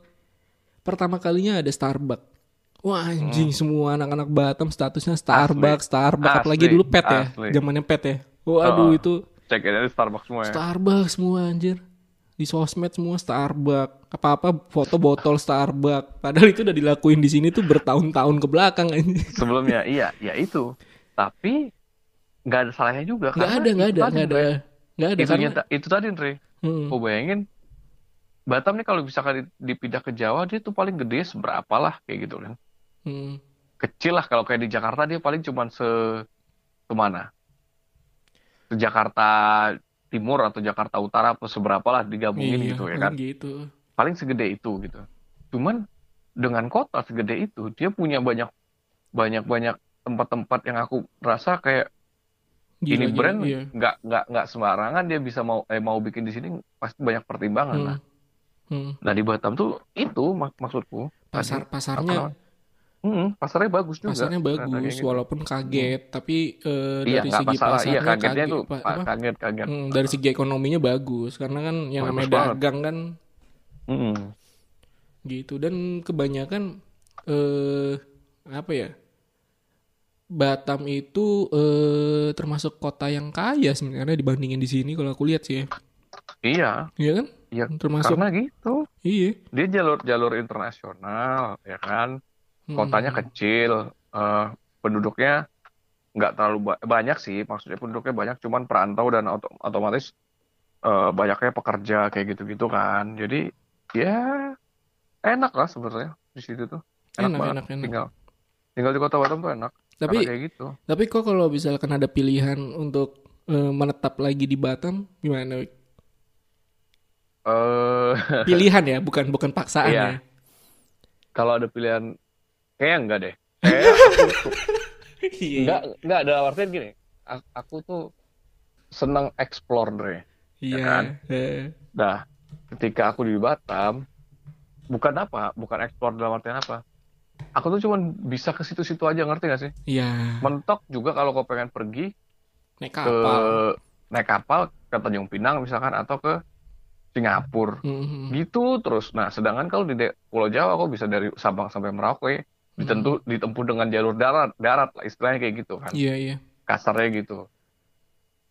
pertama kalinya ada Starbucks. Wah anjing semua anak-anak Batam statusnya Starbucks, Starbucks Asli, apalagi dulu pet ya, asli. zamannya pet ya. Waduh Oh. itu Cek aja Starbucks semua ya. Starbucks semua anjir. Di sosmed semua Starbucks. Apa-apa foto botol Starbucks. Padahal itu udah dilakuin di sini tuh bertahun-tahun ke belakang. Sebelumnya iya, ya itu. Tapi nggak ada salahnya juga Nggak ada, nggak ada, nggak ada. Nggak ada Itu, karena itu tadi, Andre. Hmm. Kau bayangin Batam nih kalau misalkan di- dipindah ke Jawa dia tuh paling gede seberapa lah kayak gitu kan. Hmm. Kecil lah kalau kayak di Jakarta dia paling cuman se ke mana? Ke Jakarta Timur atau Jakarta Utara atau seberapa lah digabungin Iya, gitu ya kan. gitu. Paling segede itu gitu. Cuman dengan kota segede itu dia punya banyak banyak banyak tempat-tempat yang aku rasa kayak Gila, ini brand iya. nggak nggak nggak sembarangan dia bisa mau eh, mau bikin di sini pasti banyak pertimbangan Hmm. lah. Hmm. Nah di Batam tuh itu mak- maksudku. Pasar Tadi, pasarnya apa- Hmm, pasarnya bagus juga. pasarnya kayak bagus gitu. walaupun kaget tapi eh, Iya dari segi masalah. Iya pasarnya kagetnya kaget, tuh pa- apa? kaget kaget. Hmm, dari segi ekonominya bagus karena kan yang Bagus namanya banget. dagang kan Mm-mm. gitu dan kebanyakan eh apa ya Batam itu eh termasuk kota yang kaya sebenarnya dibandingin di sini kalau aku lihat sih ya. Iya, Iya kan? iya. Termasuk Karena gitu. iya. Dia jalur jalur internasional, ya kan. Hmm. Kotanya kecil, eh, penduduknya nggak terlalu ba- banyak sih. Maksudnya penduduknya banyak, cuman perantau dan oto- otomatis eh, banyaknya pekerja kayak gitu-gitu kan. Jadi ya enak lah sebenarnya di situ tuh. Enak, Enak, banget. enak, enak. Tinggal tinggal di kota Batam tuh enak. Tapi Karena kayak gitu. tapi kok kalau misalkan ada pilihan untuk eh, menetap lagi di Batam gimana? Eh, Pilihan ya, bukan bukan paksaan Iya. ya. kalau ada pilihan, kayaknya enggak deh. Kayaknya aku Iya. enggak enggak ada artian gini. Aku tuh senang explore Dre. Iya. kan? eh, Nah, ketika aku di Batam, bukan apa, bukan explore dalam artian apa. Aku tuh cuman bisa ke situ-situ aja, ngerti gak sih? Iya. Mentok juga kalau kau pengen pergi Naik ke kapal. naik kapal ke Tanjung Pinang misalkan atau ke Singapura Mhm. gitu terus nah sedangkan kalau di Pulau Jawa kok bisa dari Sabang sampai Merauke ditentu ditempuh dengan jalur darat darat lah istilahnya kayak gitu kan Iya iya. kasarnya gitu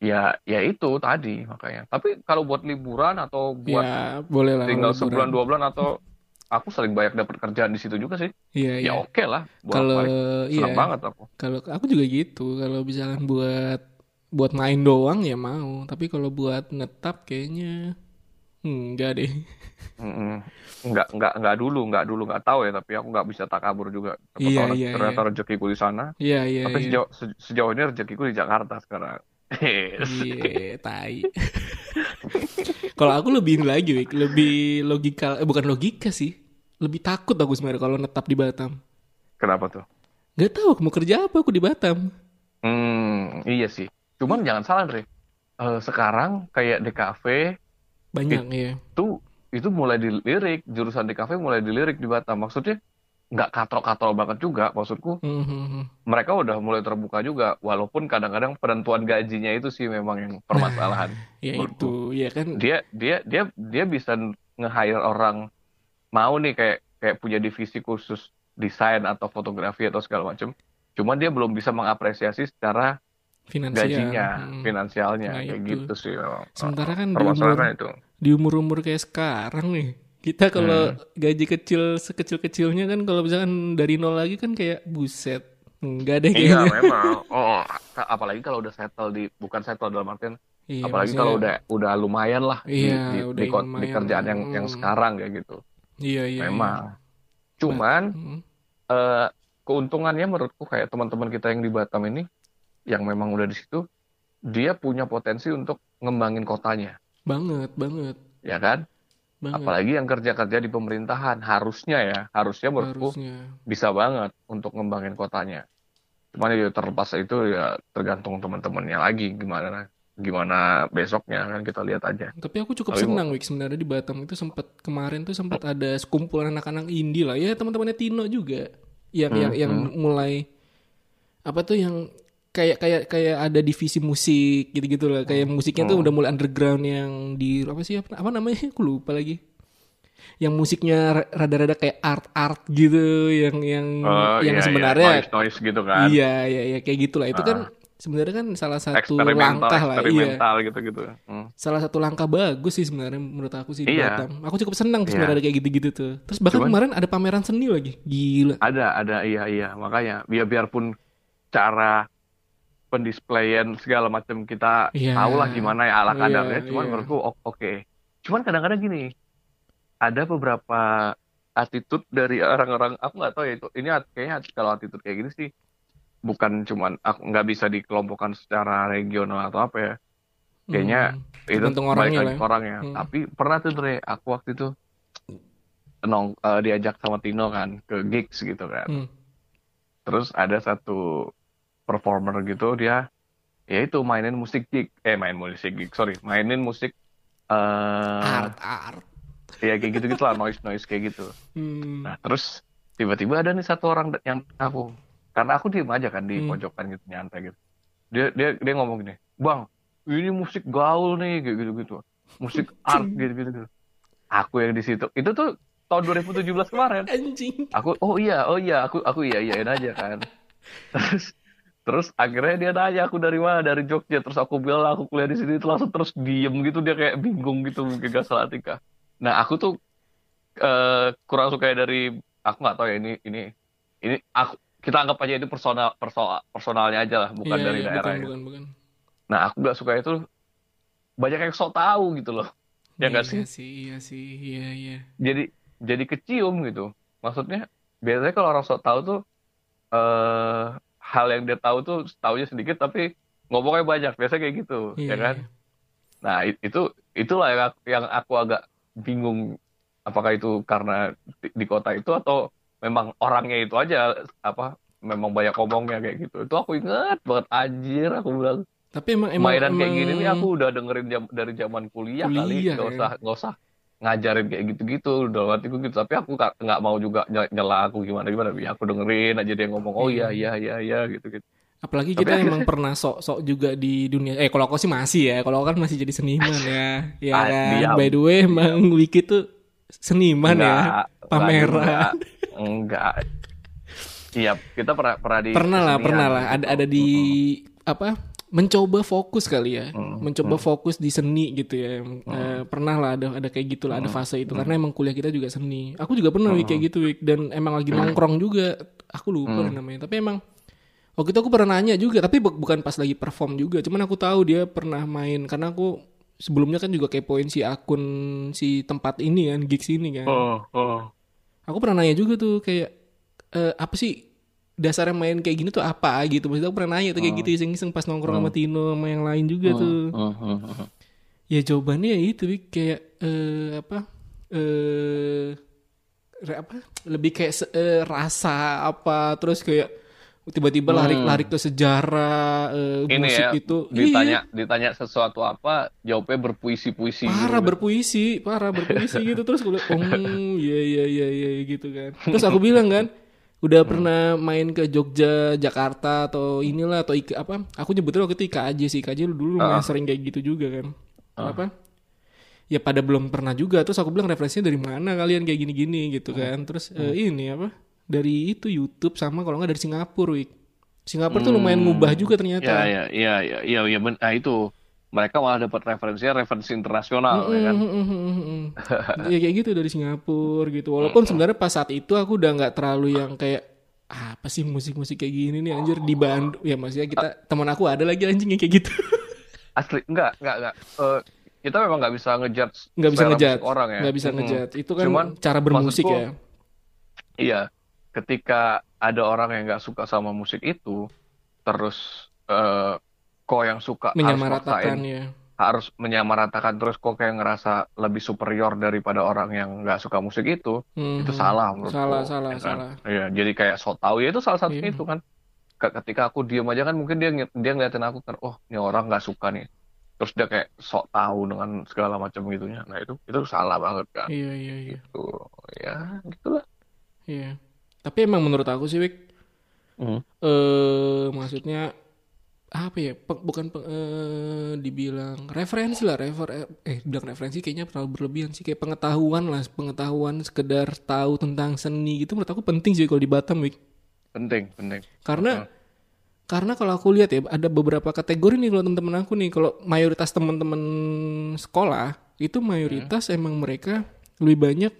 ya ya itu tadi makanya tapi kalau buat liburan atau buat Ya boleh lah. tinggal kalau sebulan liburan. dua bulan atau aku sering banyak dapat kerjaan di situ juga sih Iya iya. ya oke lah buat Kalau iya. banget aku Kalau aku juga gitu. Kalau misalkan buat buat main doang ya mau. Tapi kalau buat netap kayaknya hmm, enggak deh. Mm-mm. nggak nggak nggak dulu nggak dulu nggak tahu ya tapi aku nggak bisa takabur juga Siapa Iya, iya, ternyata rezekiku di sana Iya iya tapi iya. sejauh se- sejauh ini rezekiku di Jakarta sekarang Yes. Iya, tai. kalau aku lebih ini lagi, Wik. lebih logika, eh, bukan logika sih. Lebih takut aku sebenarnya kalau netap di Batam. kenapa tuh Gak tahu aku mau kerja apa aku di Batam. hmm iya sih cuman jangan salah Dre Eh, sekarang kayak di kafe Banyak ya. itu itu mulai dilirik jurusan di kafe mulai dilirik di Batam maksudnya nggak katrok-katrok banget juga maksudku Mhm. mereka udah mulai terbuka juga walaupun kadang-kadang penentuan gajinya itu sih memang yang permasalahan Ya itu, ya kan. dia dia dia dia bisa nge-hire orang mau nih kayak kayak punya divisi khusus desain atau fotografi atau segala macam cuman dia belum bisa mengapresiasi secara Finansial. gajinya Mhm. finansialnya Nah, kayak itu. gitu sih memang. Sementara kan di umur, itu di umur-umur kayak sekarang nih. Kita kalau Hmm. gaji kecil sekecil-kecilnya kan kalau misalkan dari nol lagi kan kayak buset. Enggak deh iya kayaknya. memang oh apalagi kalau udah settle di bukan settle dalam artian Iya, apalagi maksudnya- kalau udah udah lumayan lah di, Iya, di, udah di, ko- di lumayan. kerjaan yang yang Hmm. sekarang kayak gitu Iya, iya. memang cuman iya. Mhm. eh, keuntungannya menurutku kayak teman-teman kita yang di Batam ini yang memang udah di situ dia punya potensi untuk ngembangin kotanya. Banget, banget. ya kan? Banget. apalagi yang kerja-kerja di pemerintahan. Harusnya ya harusnya menurutku Harusnya. bisa banget untuk ngembangin kotanya. Cuman ya terlepas itu ya tergantung teman-temannya lagi gimana gimana besoknya kan kita lihat aja. Tapi aku cukup Tapi senang Wik sebenarnya di Batam itu sempat kemarin tuh sempat ada sekumpulan anak-anak indie lah. Ya teman-temannya Tino juga. Yang yang Hmm, yang mulai apa tuh yang kayak kayak kayak ada divisi musik gitu-gitu lah kayak musiknya tuh Hmm. udah mulai underground yang di apa sih apa, apa namanya aku lupa lagi yang musiknya ra- rada-rada kayak art art gitu yang yang Oh, yang iya, iya. sebenarnya noise noise gitu kan iya iya iya kayak gitulah itu kan sebenarnya kan salah satu langkah lah iya eksperimental gitu gitu hmm. salah satu langkah bagus sih sebenarnya menurut aku sih Iya. Batam. Aku cukup senang Iya. sebenarnya kayak gitu-gitu tuh. Terus bahkan Cuman- kemarin ada pameran seni lagi. Gila. ada ada iya iya makanya biar biarpun cara pendisplayan segala macam kita Iya. tahu lah gimana ya ala Iya, kadarnya cuman iya. menurutku oke cuman kadang-kadang gini ada beberapa attitude dari orang-orang aku nggak tahu ya itu ini kayaknya kalau attitude kayak gini sih bukan cuman aku nggak bisa dikelompokkan secara regional atau apa ya kayaknya Hmm. itu balik lagi lah ke ya. orangnya Hmm. tapi pernah tuh Dre aku waktu itu nong eh, diajak sama Tino kan ke gigs gitu kan Hmm. terus ada satu performer gitu dia ya itu mainin musik gig eh main musik gig sorry mainin musik eh Art art. ya kayak gitu gitulah noise noise kayak gitu Hmm. nah terus tiba-tiba ada nih satu orang yang aku karena aku diem aja kan di Hmm. pojokan gitu nyantai gitu dia dia dia ngomong gini bang ini musik gaul nih kayak gitu gitu musik art gitu gitu gitu aku yang di situ itu tuh tahun 2017 kemarin Anjing. aku oh iya oh iya aku aku iya iyain aja kan terus terus akhirnya dia nanya aku dari mana dari Jogja terus aku bilang aku kuliah di sini terus langsung terus diem gitu dia kayak bingung gitu mungkin gak salah tika nah aku tuh eh, kurang suka ya dari aku nggak tahu ya ini ini ini aku kita anggap aja itu personal personal personalnya aja lah bukan Iya, dari iya, daerah bukan, ya. bukan, bukan. nah aku nggak suka itu banyak yang sok tahu gitu loh ya nggak sih Iya sih, iya sih, iya iya. jadi jadi kecium gitu. Maksudnya biasanya kalau orang sok tahu tuh eh hal yang dia tahu tuh taunya sedikit tapi ngomongnya banyak. Biasanya kayak gitu, Iya, ya kan? iya. Nah, it- itu itulah yang aku, yang aku agak bingung apakah itu karena di, di kota itu atau memang orangnya itu aja apa memang banyak ngomongnya kayak gitu. Itu aku inget banget anjir aku bilang Tapi emang emang mainan kayak emang- gini nih aku udah dengerin jam- dari zaman kuliah, kali Kuliah, nggak ya. usah nggak usah ngajarin kayak gitu-gitu udah hatiku gitu tapi aku nggak mau juga ny- nyela aku gimana gimana ya aku dengerin aja dia ngomong oh iya iya iya iya gitu gitu Apalagi kita Tapi emang pernah sok-sok juga di dunia. Eh kalau aku sih masih ya. Kalau aku kan masih jadi seniman ya. Ya Ah, kan. diam. By the way emang Wiki tuh seniman ya. Enggak, enggak Pameran. juga. Enggak. Iya, kita pernah pernah di Pernah lah, pernah lah. Ada ada di apa? Mencoba fokus kali ya. Mencoba fokus di seni gitu ya. Eh, pernah lah ada ada kayak gitu lah, ada fase itu karena emang kuliah kita juga seni. Aku juga pernah Wik, kayak gitu Wik. dan emang lagi nongkrong juga. Aku lupa deh namanya. Tapi emang waktu itu aku pernah nanya juga, tapi bu- bukan pas lagi perform juga. Cuman aku tahu dia pernah main karena aku sebelumnya kan juga kepoin si akun si tempat ini kan, gigs ini kan. Oh, oh. Aku pernah nanya juga tuh kayak eh, apa sih dasarnya main kayak gini tuh apa gitu. Maksudnya aku pernah nanya tuh kayak gitu iseng-iseng pas nongkrong sama Tino sama yang lain juga tuh. Hmm, hmm, hmm. Ya jawabannya ya itu kayak eh, apa eh re- apa lebih kayak eh, rasa apa terus kayak tiba-tiba lari-lari ke sejarah eh, Ini musik ya, itu Iya. ditanya ditanya sesuatu apa, jawabnya berpuisi-puisi. parah gitu. berpuisi parah berpuisi gitu terus gue bilang, oh iya iya iya iya gitu kan terus aku bilang kan udah pernah main ke Jogja Jakarta atau inilah atau Ika, apa? Aku nyebutnya waktu itu IKJ sih IKJ lu dulu lumayan sering kayak gitu juga kan. Apa? Ya pada belum pernah juga. Terus aku bilang referensinya dari mana kalian? Kayak gini-gini gitu kan. Terus eh, ini apa? Dari itu YouTube sama kalau nggak dari Singapura Wik. Singapura tuh lumayan ngubah juga ternyata. Ya, ya, iya, iya, iya, iya, ben- nah itu mereka malah dapat referensinya referensi internasional, ya kan? ya kayak gitu dari Singapura gitu. Walaupun sebenarnya pas saat itu aku udah nggak terlalu yang kayak apa sih musik-musik kayak gini nih anjir di Bandung. Ya maksudnya kita teman aku ada lagi anjing yang kayak gitu. Asli, enggak, enggak, enggak. Eh, kita memang nggak bisa ngejudge Nggak bisa musik orang ya. Nggak bisa Mm-mm. ngejat. Itu kan Cuman, cara bermusik maksudku, ya. Iya, ketika ada orang yang nggak suka sama musik itu, terus eh kok yang suka harus Menyamaratakan maksain, ya. harus menyamaratakan terus kok kayak ngerasa lebih superior daripada orang yang nggak suka musik itu, Mhm. itu salah menurutku. Salah, salah, ya kan? salah. Iya, jadi kayak sok tahu ya itu salah satunya Iya. itu kan. Ke- Ketika aku diem aja kan mungkin dia dia ngeliatin aku kan, oh ini orang nggak suka nih. Terus dia kayak sok tahu dengan segala macam gitunya. Nah itu itu salah banget kan. Iya iya iya. Tuh, ya gitulah. Iya. Tapi emang menurut aku sih Wik, Hmm. eh maksudnya apa ya? Pe- bukan pe- eh, dibilang referensi lah refer eh bilang referensi kayaknya terlalu berlebihan sih. Kayak pengetahuan lah pengetahuan sekedar tahu tentang seni gitu menurut aku penting sih kalau di Batam Wik. Penting, penting. karena karena kalau aku lihat ya ada beberapa kategori nih kalau teman-teman aku nih. Kalau mayoritas teman-teman sekolah itu mayoritas emang mereka lebih banyak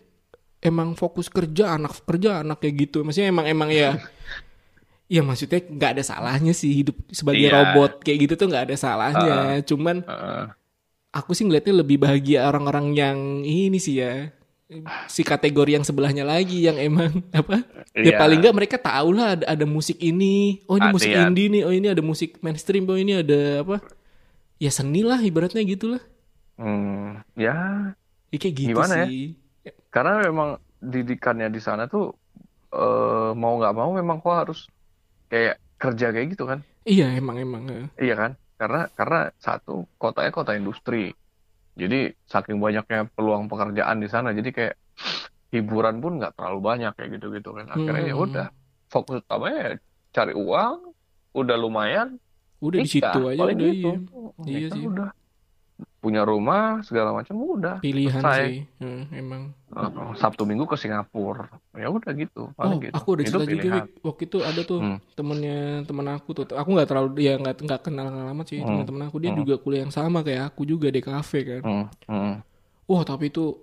emang fokus kerja anak kerja anak kayak gitu. Maksudnya emang emang ya ya maksudnya nggak ada salahnya sih hidup sebagai Iya. robot kayak gitu tuh nggak ada salahnya. Cuman Heeh. aku sih ngeliatnya lebih bahagia orang-orang yang ini sih ya si kategori yang sebelahnya lagi yang emang apa? Ya Iya. paling nggak mereka tahu lah ada, ada musik ini. Oh ini Ada, musik indie nih. Oh ini ada musik mainstream. Oh ini ada apa? Ya seni lah ibaratnya gitu lah Hmm, ya, ya kayak gitu Gimana ya? sih. Karena memang didikannya di sana tuh eh, mau nggak mau memang kok harus kayak kerja kayak gitu kan? iya emang emang eh. Iya kan? Karena karena satu kotanya kota industri. Jadi saking banyaknya peluang pekerjaan di sana, jadi kayak hiburan pun nggak terlalu banyak kayak gitu-gitu kan. Akhirnya ya Hmm. udah fokus utamanya ya cari uang, udah lumayan, udah di situ aja paling udah gitu. iya Iya sih. udah punya rumah segala macam udah pilihan selesai. sih Eh, emang Uh, Sabtu Minggu ke Singapura, ya udah gitu, Oh, paling gitu. aku Itu cerita juga waktu itu ada tuh Hmm. temennya temen aku tuh. Aku nggak terlalu ya nggak nggak kenal lama sih Hmm. teman-teman aku dia Hmm. juga kuliah yang sama kayak aku juga di kafe kan. Hmm, hmm. Wah tapi itu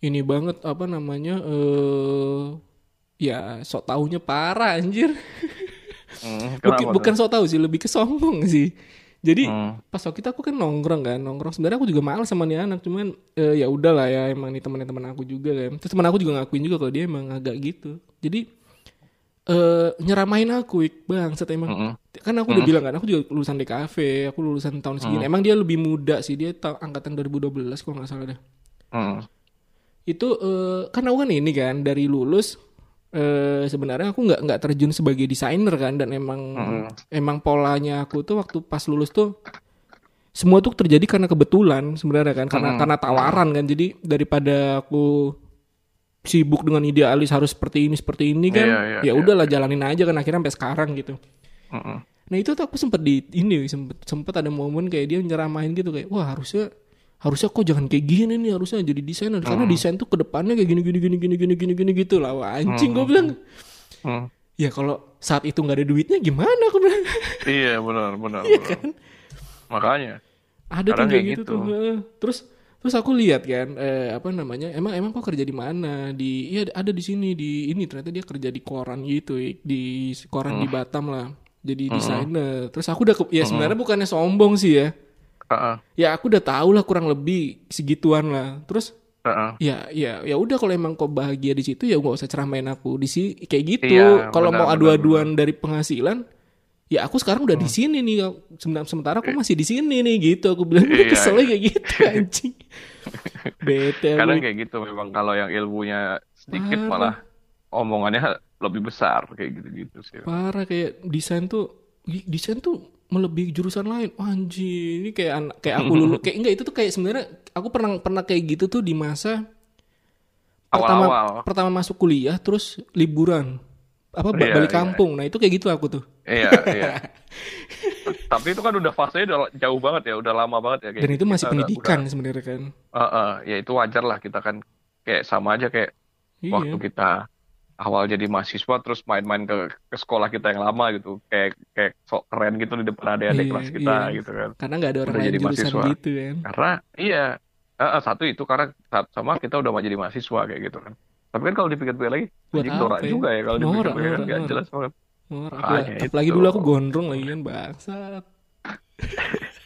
ini banget apa namanya eh ya sok taunya parah anjir. Hmm, Bukan, bukan sok tahu sih lebih ke sombong sih. Jadi Hmm, pas waktu itu aku kan nongkrong kan nongkrong. Sebenarnya aku juga males sama nih anak cuman eh, ya udahlah ya emang nih teman-teman aku juga kan. Terus teman aku juga ngakuin juga kalau dia emang agak gitu. Jadi eh nyeramain aku bang emang. Hmm, kan aku udah bilang kan aku juga lulusan DKV aku lulusan tahun segini. Emang dia lebih muda sih dia ta- angkatan 2012 kalau nggak salah dah hmm. itu eh, kan aku kan ini kan dari lulus eh sebenarnya aku nggak nggak terjun sebagai desainer kan dan emang Mm-mm. emang polanya aku tuh waktu pas lulus tuh semua tuh terjadi karena kebetulan sebenarnya kan karena Mm-mm. karena tawaran kan jadi daripada aku sibuk dengan idealis harus seperti ini seperti ini kan Iya, iya, ya iya, udahlah jalanin aja kan akhirnya sampai sekarang gitu Mm-mm. Nah itu tuh aku sempet di ini sempet sempet ada momen kayak dia nyeramahin gitu kayak wah harusnya harusnya kok jangan kayak gini nih harusnya jadi desainer karena desain tuh ke depannya kayak gini gini gini gini gini gini gini gitu lah Wah, anjing gue bilang Hmm. ya kalau saat itu nggak ada duitnya gimana aku bilang Iya benar benar. Iya benar. kan Makanya. ada tuh kayak gitu, gitu. tuh terus terus aku lihat kan eh, apa namanya emang emang kok kerja di mana di iya ada di sini di ini ternyata dia kerja di koran gitu di koran Hmm. di Batam lah jadi desainer terus aku udah ke- ya sebenarnya bukannya sombong sih ya Heeh. ya aku udah tahu lah kurang lebih segituan lah terus Heeh. ya ya ya udah kalau emang kau bahagia di situ ya gak usah ceramain aku di sini kayak gitu Iya, kalau mau adu-aduan dari penghasilan ya aku sekarang udah di sini nih sementara sementara aku masih di sini nih gitu aku bilang Iya, keselnya iya. kayak gitu anjing bete. Kadang kayak gitu memang kalau yang ilmunya sedikit Parah. malah omongannya lebih besar kayak gitu-gitu sih. parah kayak desain tuh desain tuh melebihi jurusan lain Wah, anjing ini kayak anak kayak aku lulu kayak enggak itu tuh kayak sebenarnya aku pernah pernah kayak gitu tuh di masa pertama Awal-awal. pertama masuk kuliah terus liburan apa Iya, balik iya. kampung nah itu kayak gitu aku tuh Iya, iya. Tapi itu kan udah fasenya udah jauh banget ya, udah lama banget ya. kayak dan itu masih udah- pendidikan sebenarnya kan Eh, eh, ya itu wajar lah kita kan kayak sama aja kayak iya waktu kita awal jadi mahasiswa terus main-main ke, ke sekolah kita yang lama gitu, kayak kayak sok keren gitu di depan adik-adik Iya, kelas kita iya. gitu kan. karena nggak ada orang Udah lain jadi mahasiswa. gitu kan Karena iya, eh, satu itu karena sa- sama kita udah mau jadi mahasiswa kayak gitu kan. Tapi kan kalau dipikir-pikir lagi, Buat norak ya? juga ya kalau dipikir-pikir kan nggak jelas banget. Oh, Makanya apalagi, dulu aku gondrong lagi kan bangsat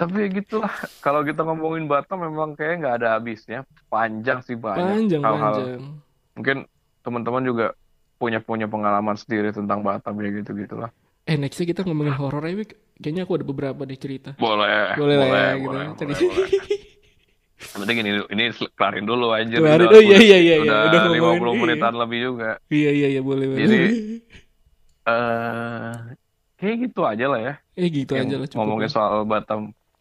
Tapi ya gitulah, kalau kita ngomongin Batam memang kayak nggak ada habisnya, panjang sih banyak panjang hal-hal. panjang Mungkin teman-teman juga punya punya pengalaman sendiri tentang Batam ya gitu gitulah. eh nextnya kita ngomongin horor ya kayaknya aku ada beberapa deh cerita Boleh, boleh lah ya gitu boleh, boleh, boleh. Yang penting ini ini kelarin dulu. Kelarin. Udah- Oh, iya, iya, iya, iya. Udah, Udah ngomongin, 50 iya. menitan lebih juga. iya iya iya boleh boleh Jadi, eh kayak gitu aja lah ya. eh gitu Yang aja lah ngomongin lah. soal Batam.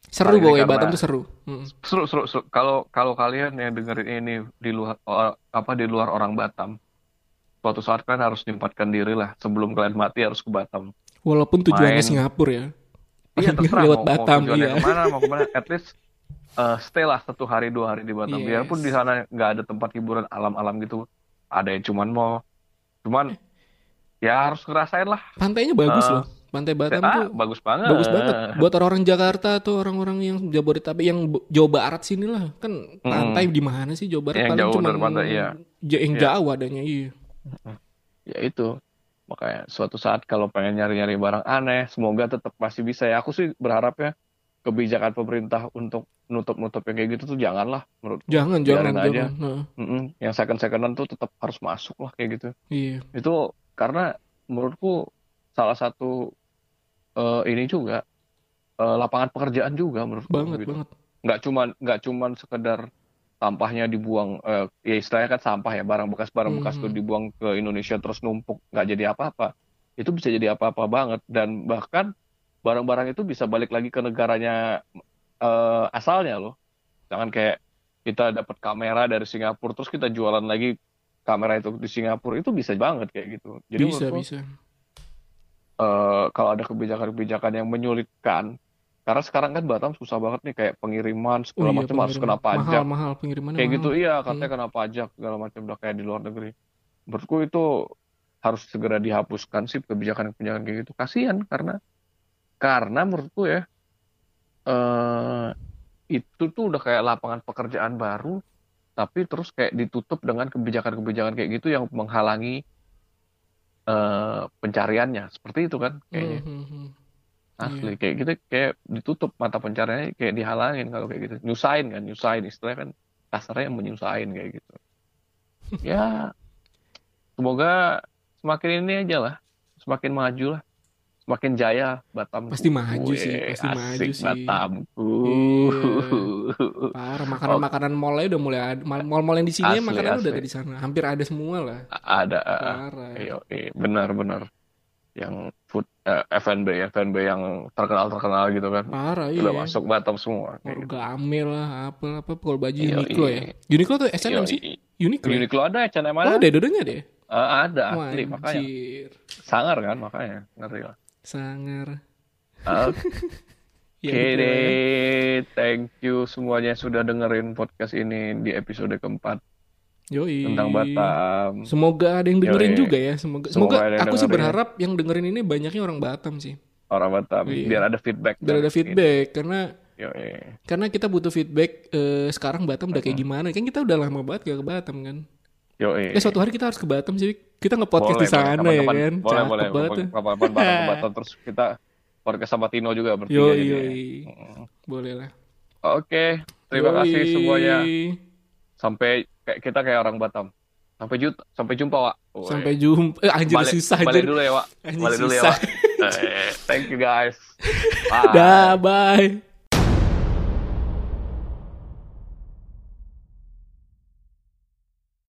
Seru karena- Batam tuh seru Mm. Seru, seru. Kalau kalau kalian yang dengerin ini di luar or- apa di luar orang Batam, suatu saat kan harus nyempatkan diri lah sebelum kalian mati harus ke Batam. walaupun tujuannya Main. Singapura ya Iya terserah lewat mau, Batam mau tujuannya iya ke mana mau ke mana. At least eh, stay lah satu hari dua hari di Batam. Yes. Biarpun di sana nggak ada tempat hiburan alam-alam gitu, ada yang cuman mau, cuman ya harus ngerasain lah. pantainya bagus Eh, loh pantai Batam ah, tuh bagus banget. bagus banget. buat orang-orang Jakarta atau orang-orang yang Jabodetabek yang Jawa Barat sini lah. Kan pantai di mana sih Jawa Barat? Yang paling jauh cuma pantai, iya. yang Iya. jauh adanya iya. Ya itu. Makanya suatu saat kalau pengen nyari-nyari barang aneh semoga tetap masih bisa ya. Aku sih berharapnya kebijakan pemerintah untuk nutup-nutup yang kayak gitu tuh janganlah menurut jangan jangan aja. jangan. Nah, Mm-mm. yang second secondan tuh tetap harus masuk lah kayak gitu. Iya. Itu karena menurutku salah satu eh, ini juga eh, lapangan pekerjaan juga menurutku banget gitu. banget. Nggak cuman nggak cuman sekedar sampahnya dibuang eh, ya istilahnya kan sampah ya barang bekas barang bekas Hmm. tuh dibuang ke Indonesia terus numpuk nggak jadi apa-apa. Itu bisa jadi apa-apa banget. Dan bahkan barang-barang itu bisa balik lagi ke negaranya eh, asalnya loh. Jangan kayak kita dapat kamera dari Singapura terus kita jualan lagi kamera itu di Singapura itu bisa banget kayak gitu. Jadi bisa bisa eh, kalau ada kebijakan-kebijakan yang menyulitkan. Karena sekarang kan Batam susah banget nih kayak pengiriman Oh segala iya, macam harus kena pajak. Mahal mahal pengirimannya kayak mahal. gitu iya katanya kena pajak segala macam udah kayak di luar negeri. Menurutku itu harus segera dihapuskan sih kebijakan-kebijakan kayak gitu. Kasihan karena karena menurutku ya eh itu tuh udah kayak lapangan pekerjaan baru tapi terus kayak ditutup dengan kebijakan-kebijakan kayak gitu yang menghalangi eh pencariannya. Seperti itu kan kayaknya. Hmm, hmm, asli kayak gitu kayak ditutup mata pencariannya kayak dihalangin kalau kayak gitu. Nyusahin kan nyusahin. Istilahnya kan kasarnya menyusahin kayak gitu. Ya semoga semakin ini aja lah. Semakin maju lah semakin jaya Batam. Pasti maju sih, pasti maju sih. Batamku Parah makanan makanan mallnya udah mulai ada mal mal yang di sini Asli, makanan udah asli. ada di sana. Hampir ada semua lah. Ada parah. Iya, iya, benar-benar yang food eh, F&B F&B yang terkenal-terkenal gitu kan. Parah udah iya. masuk Batam semua kayak gitu. Orgamil lah apa apa kalau baju Iya, Uniqlo iya. ya Uniqlo tuh Iya, sih? iya. Uniqlo ya? Uniqlo ada H&M oh ada. ada dua-duanya deh? Eh, ada Wah, asli makanya sangar kan makanya. Ngerti lah Sangar. Oke Ya, lah ya. deh, thank you semuanya sudah dengerin podcast ini di episode keempat Yoi. tentang Batam. Semoga ada yang dengerin Yoi. juga ya. Semoga, Semoga semoga ada aku sih dengerin. berharap yang dengerin ini banyaknya orang Batam sih. Orang Batam, Iya. biar ada feedback. Biar ada dari feedback karena ini. Yoi. karena kita butuh feedback eh, sekarang Batam udah kayak gimana. Kan kita udah lama banget gak ke Batam kan. Yoi. Eh suatu hari kita harus ke Batam sih. Kita nge-podcast di sana ya kan. Boleh, Cakep boleh. banget. Kapan-kapan bareng ke Batam terus kita podcast sama Tino juga bertiga. Yoi, jadi. yoi. Boleh lah. Oke, terima Yoi. kasih semuanya. Sampai kayak kita kayak orang Batam. Sampai jumpa, sampai jumpa, Wak. Sampai jumpa. Eh, anjir balik, susah balik dulu ya, Wak. Anjir, Balik dulu ya. Wak. Eh, Thank you guys. Bye. Dah, bye.